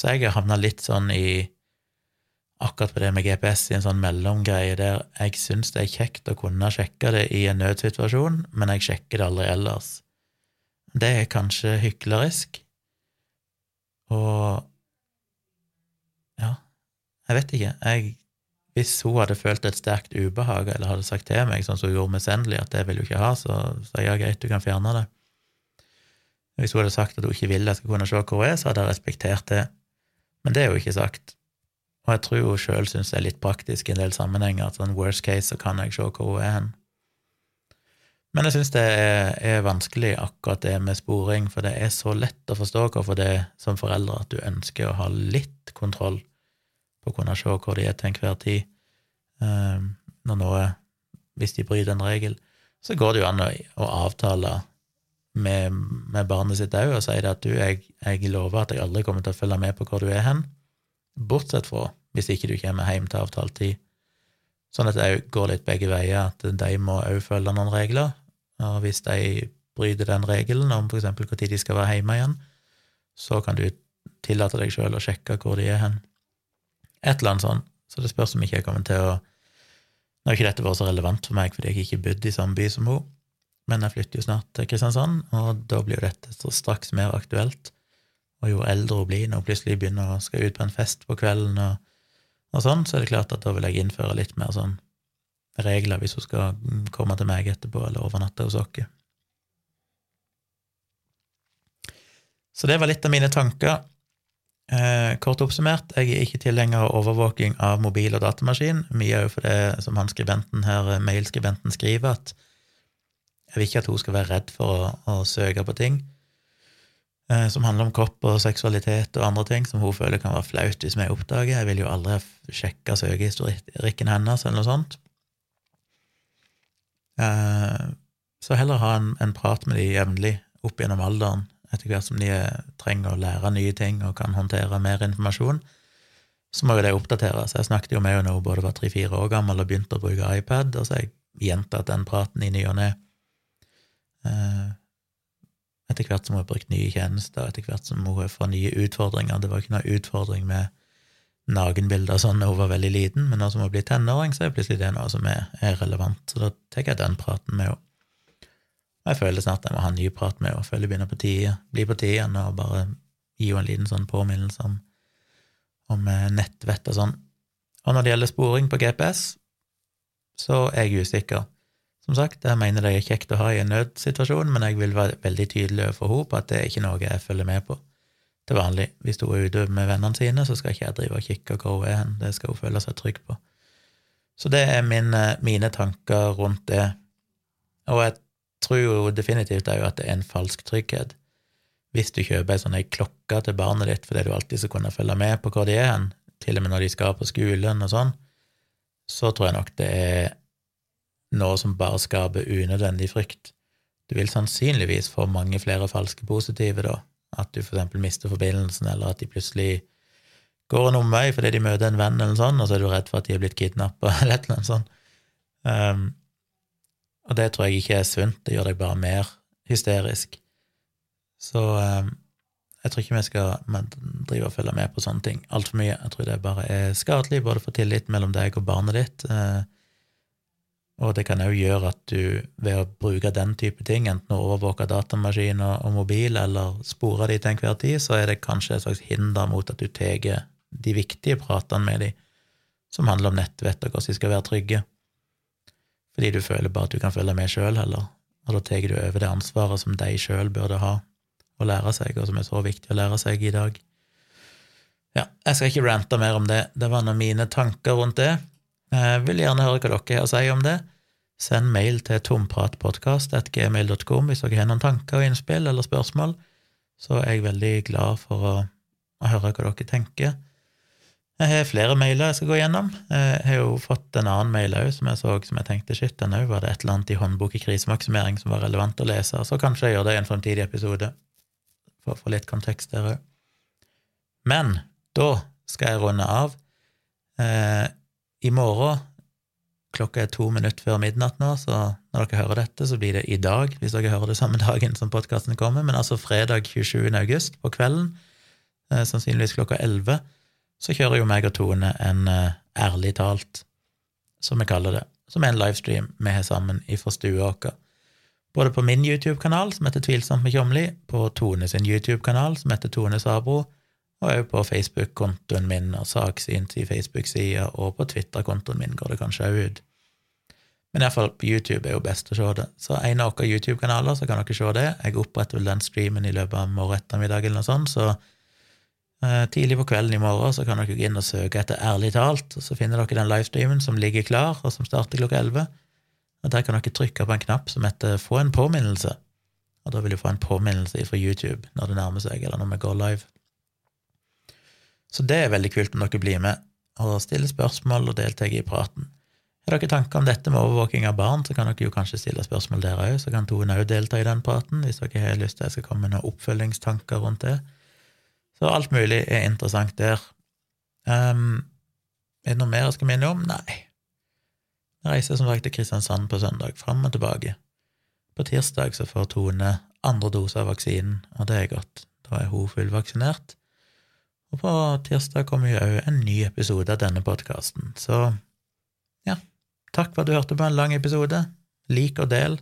Så jeg har havna litt sånn i akkurat på det med GPS i en sånn mellomgreie der jeg syns det er kjekt å kunne sjekke det i en nødsituasjon, men jeg sjekker det aldri ellers. Det er kanskje hyklerisk, og ja, jeg vet ikke. Jeg, hvis hun hadde følt et sterkt ubehag eller hadde sagt til meg, sånn som hun gjorde med Sendley, at det vil hun ikke ha, så sa jeg ja, greit, du kan fjerne det. Hvis hun hadde sagt at hun ikke ville jeg skal kunne se hvor hun er, så hadde jeg respektert det. Men det er jo ikke sagt. Og jeg tror hun sjøl syns det er litt praktisk i en del sammenhenger, at sånn worst case så kan jeg se hvor hun er hen. Men jeg syns det er, er, vanskelig, akkurat det med sporing, for det er så lett å forstå hvorfor det som foreldre at du ønsker å ha litt kontroll på å kunne se hvor de er til enhver tid. Um, når noe Hvis de bryter en regel, så går det jo an å, å avtale med, med, barnet sitt òg og sier at du, jeg, jeg, lover at jeg aldri kommer til å følge med på hvor du er hen, bortsett fra hvis ikke du kommer hjem til avtalt tid. Sånn at det går litt begge veier, at de må òg følge noen regler, og hvis de bryter den regelen om eksempel når de skal være hjemme igjen, så kan du tillate deg sjøl å sjekke hvor de er hen. Et eller annet sånt. Så det spørs om ikke jeg kommer til å Nå har ikke dette vært så relevant for meg, fordi jeg ikke bodd i samme by som hun, men jeg flytter jo snart til Kristiansand, og da blir jo dette straks mer aktuelt. Og jo eldre hun blir, når hun plutselig begynner å skal ut på en fest på kvelden og, og sånn, så er det klart at da vil jeg innføre litt mer sånn regler hvis hun skal komme til meg etterpå eller overnatte hos oss. Så det var litt av mine tanker. Eh, kort oppsummert, jeg er ikke tilhenger av overvåking av mobil og datamaskin, mye òg for det som han skribenten her, mailskribenten, skriver, at jeg vil ikke at hun skal være redd for å, å søke på ting eh, som handler om kropp og seksualitet og andre ting som hun føler kan være flaut hvis vi oppdager. Jeg vil jo aldri sjekke søkehistorikken hennes eller noe sånt. Eh, så heller ha en, en prat med de jevnlig opp gjennom alderen etter hvert som de trenger å lære nye ting og kan håndtere mer informasjon, så må jo det oppdateres. Jeg snakket jo med henne da hun både var tre-fire år gammel og begynte å bruke iPad, og så har jeg gjentatt den praten i ny og ne. Eh, etter hvert som hun har brukt nye tjenester, etter hvert som hun får nye utfordringer. Det var ikke noe utfordring med nakenbilder sånn da hun var veldig liten, men nå som hun blitt tenåring, så er plutselig det noe som er, relevant. Så da tar jeg den praten med henne. Og jeg føler snart jeg må ha en ny prat med henne. Føler det begynner på tide, bli på tide igjen, og bare gi henne en liten sånn påminnelse om, om eh, nettvett og sånn. Og når det gjelder sporing på GPS, så er jeg usikker. Som sagt, jeg mener det er kjekt å ha i en nødsituasjon, men jeg vil være veldig tydelig overfor henne på at det er ikke noe jeg følger med på. Til vanlig, hvis hun er ute med vennene sine, så skal ikke jeg drive og kikke hvor hun er hen, det skal hun føle seg trygg på. Så det er min, mine tanker rundt det. Og jeg tror jo definitivt òg at det er en falsk trygghet. Hvis du kjøper ei sånn klokke til barnet ditt fordi du alltid skal kunne følge med på hvor de er hen, til og med når de skal på skolen og sånn, så tror jeg nok det er noe som bare skaper unødvendig frykt. Du vil sannsynligvis få mange flere falske positive da, at du for eksempel mister forbindelsen, eller at de plutselig går en omvei fordi de møter en venn, eller sånn, og så er du redd for at de er blitt kidnappa, eller annet sånt. Um, og det tror jeg ikke er sunt, det gjør deg bare mer hysterisk. Så um, jeg tror ikke vi skal drive og følge med på sånne ting altfor mye. Jeg tror det bare er skadelig, både for tilliten mellom deg og barnet ditt, eh, og det kan òg gjøre at du ved å bruke den type ting, enten å overvåke datamaskin og, mobil eller spore de til enhver tid, så er det kanskje et slags hinder mot at du tar de viktige pratene med de, som handler om nettvett og hvordan de skal være trygge fordi du føler bare at du kan følge med sjøl heller, og da tar du over det ansvaret som de sjøl burde ha å lære seg, og som er så viktig å lære seg i dag. Ja, jeg skal ikke rante mer om det, det var noen mine tanker rundt det. Jeg vil gjerne høre hva dere har å si om det. Send mail til tompratpodkast.gmail.com hvis dere har noen tanker og innspill eller spørsmål, så er jeg veldig glad for å, å høre hva dere tenker. Jeg har flere mailer jeg skal gå gjennom. Jeg har jo fått en annen mail òg som jeg så som jeg tenkte shit, den òg var det et eller annet i håndbok i krisemaksimering som var relevant å lese, så kanskje jeg gjør det i en fremtidig episode, for å få litt kontekst der òg. Men da skal jeg runde av. Eh, I morgen klokka er to minutter før midnatt nå, så når dere hører dette, så blir det i dag, hvis dere hører det samme dagen som podkasten kommer, men altså fredag 27. august på kvelden, eh, sannsynligvis klokka 11 så kjører jo meg og Tone en uh, Ærlig talt, som vi kaller det, som er en livestream vi har sammen ifra stua vår. Både på min YouTube-kanal, som heter Tvilsomt med Tjomli, på Tone sin YouTube-kanal, som heter Tone Sabro, og òg på Facebook-kontoen min og Saksynt i Facebook-sida, og på Twitter-kontoen min går det kanskje òg ut. Men iallfall på YouTube er jo best å se det. Så en av våre YouTube-kanaler, så kan dere se det. Jeg oppretter vel den streamen i løpet av morgen ettermiddag eller noe sånt, så Eh, tidlig på kvelden i morgen så kan dere gå inn og søke etter Ærlig talt, og så finner dere den livestreamen som ligger klar, og som starter klokka 11. Og Der kan dere trykke på en knapp som heter Få en påminnelse, og da vil du få en påminnelse fra YouTube når det nærmer seg, eller når vi går live. Så det er veldig kult om dere blir med. og stiller spørsmål og deltar i praten. Har dere tanker om dette med overvåking av barn, så kan dere jo kanskje stille spørsmål der òg, så kan Tone òg delta i den praten, hvis dere har lyst til jeg skal komme med noen oppfølgingstanker rundt det. Så alt mulig er interessant der. Um, er det noe mer jeg skal minne om? Nei. Jeg reiser som sagt til Kristiansand på søndag, fram og tilbake. På tirsdag så får Tone andre dose av vaksinen, og det er godt. Da er hun fullvaksinert. Og på tirsdag kommer jo òg en ny episode av denne podkasten, så ja, takk for at du hørte på en lang episode. Lik og del.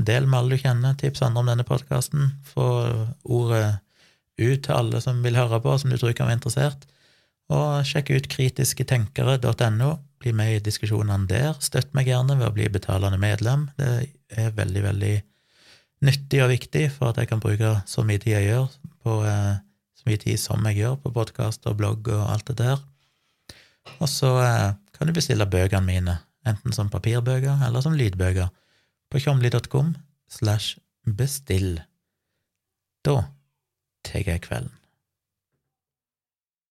Del med alle du kjenner, tips andre om denne podkasten. Få ordet ut til alle som vil høre på, som du tror kan være interessert. Og sjekk ut kritisketenkere.no. Bli med i diskusjonene der. Støtt meg gjerne ved å bli betalende medlem. Det er veldig, veldig nyttig og viktig for at jeg kan bruke så mye tid jeg gjør på eh, så mye tid som jeg gjør på podkast og blogg og alt det der. Og så eh, kan du bestille bøkene mine, enten som papirbøker eller som lydbøker, på tjomli.com slash bestill. Da tar jeg kvelden.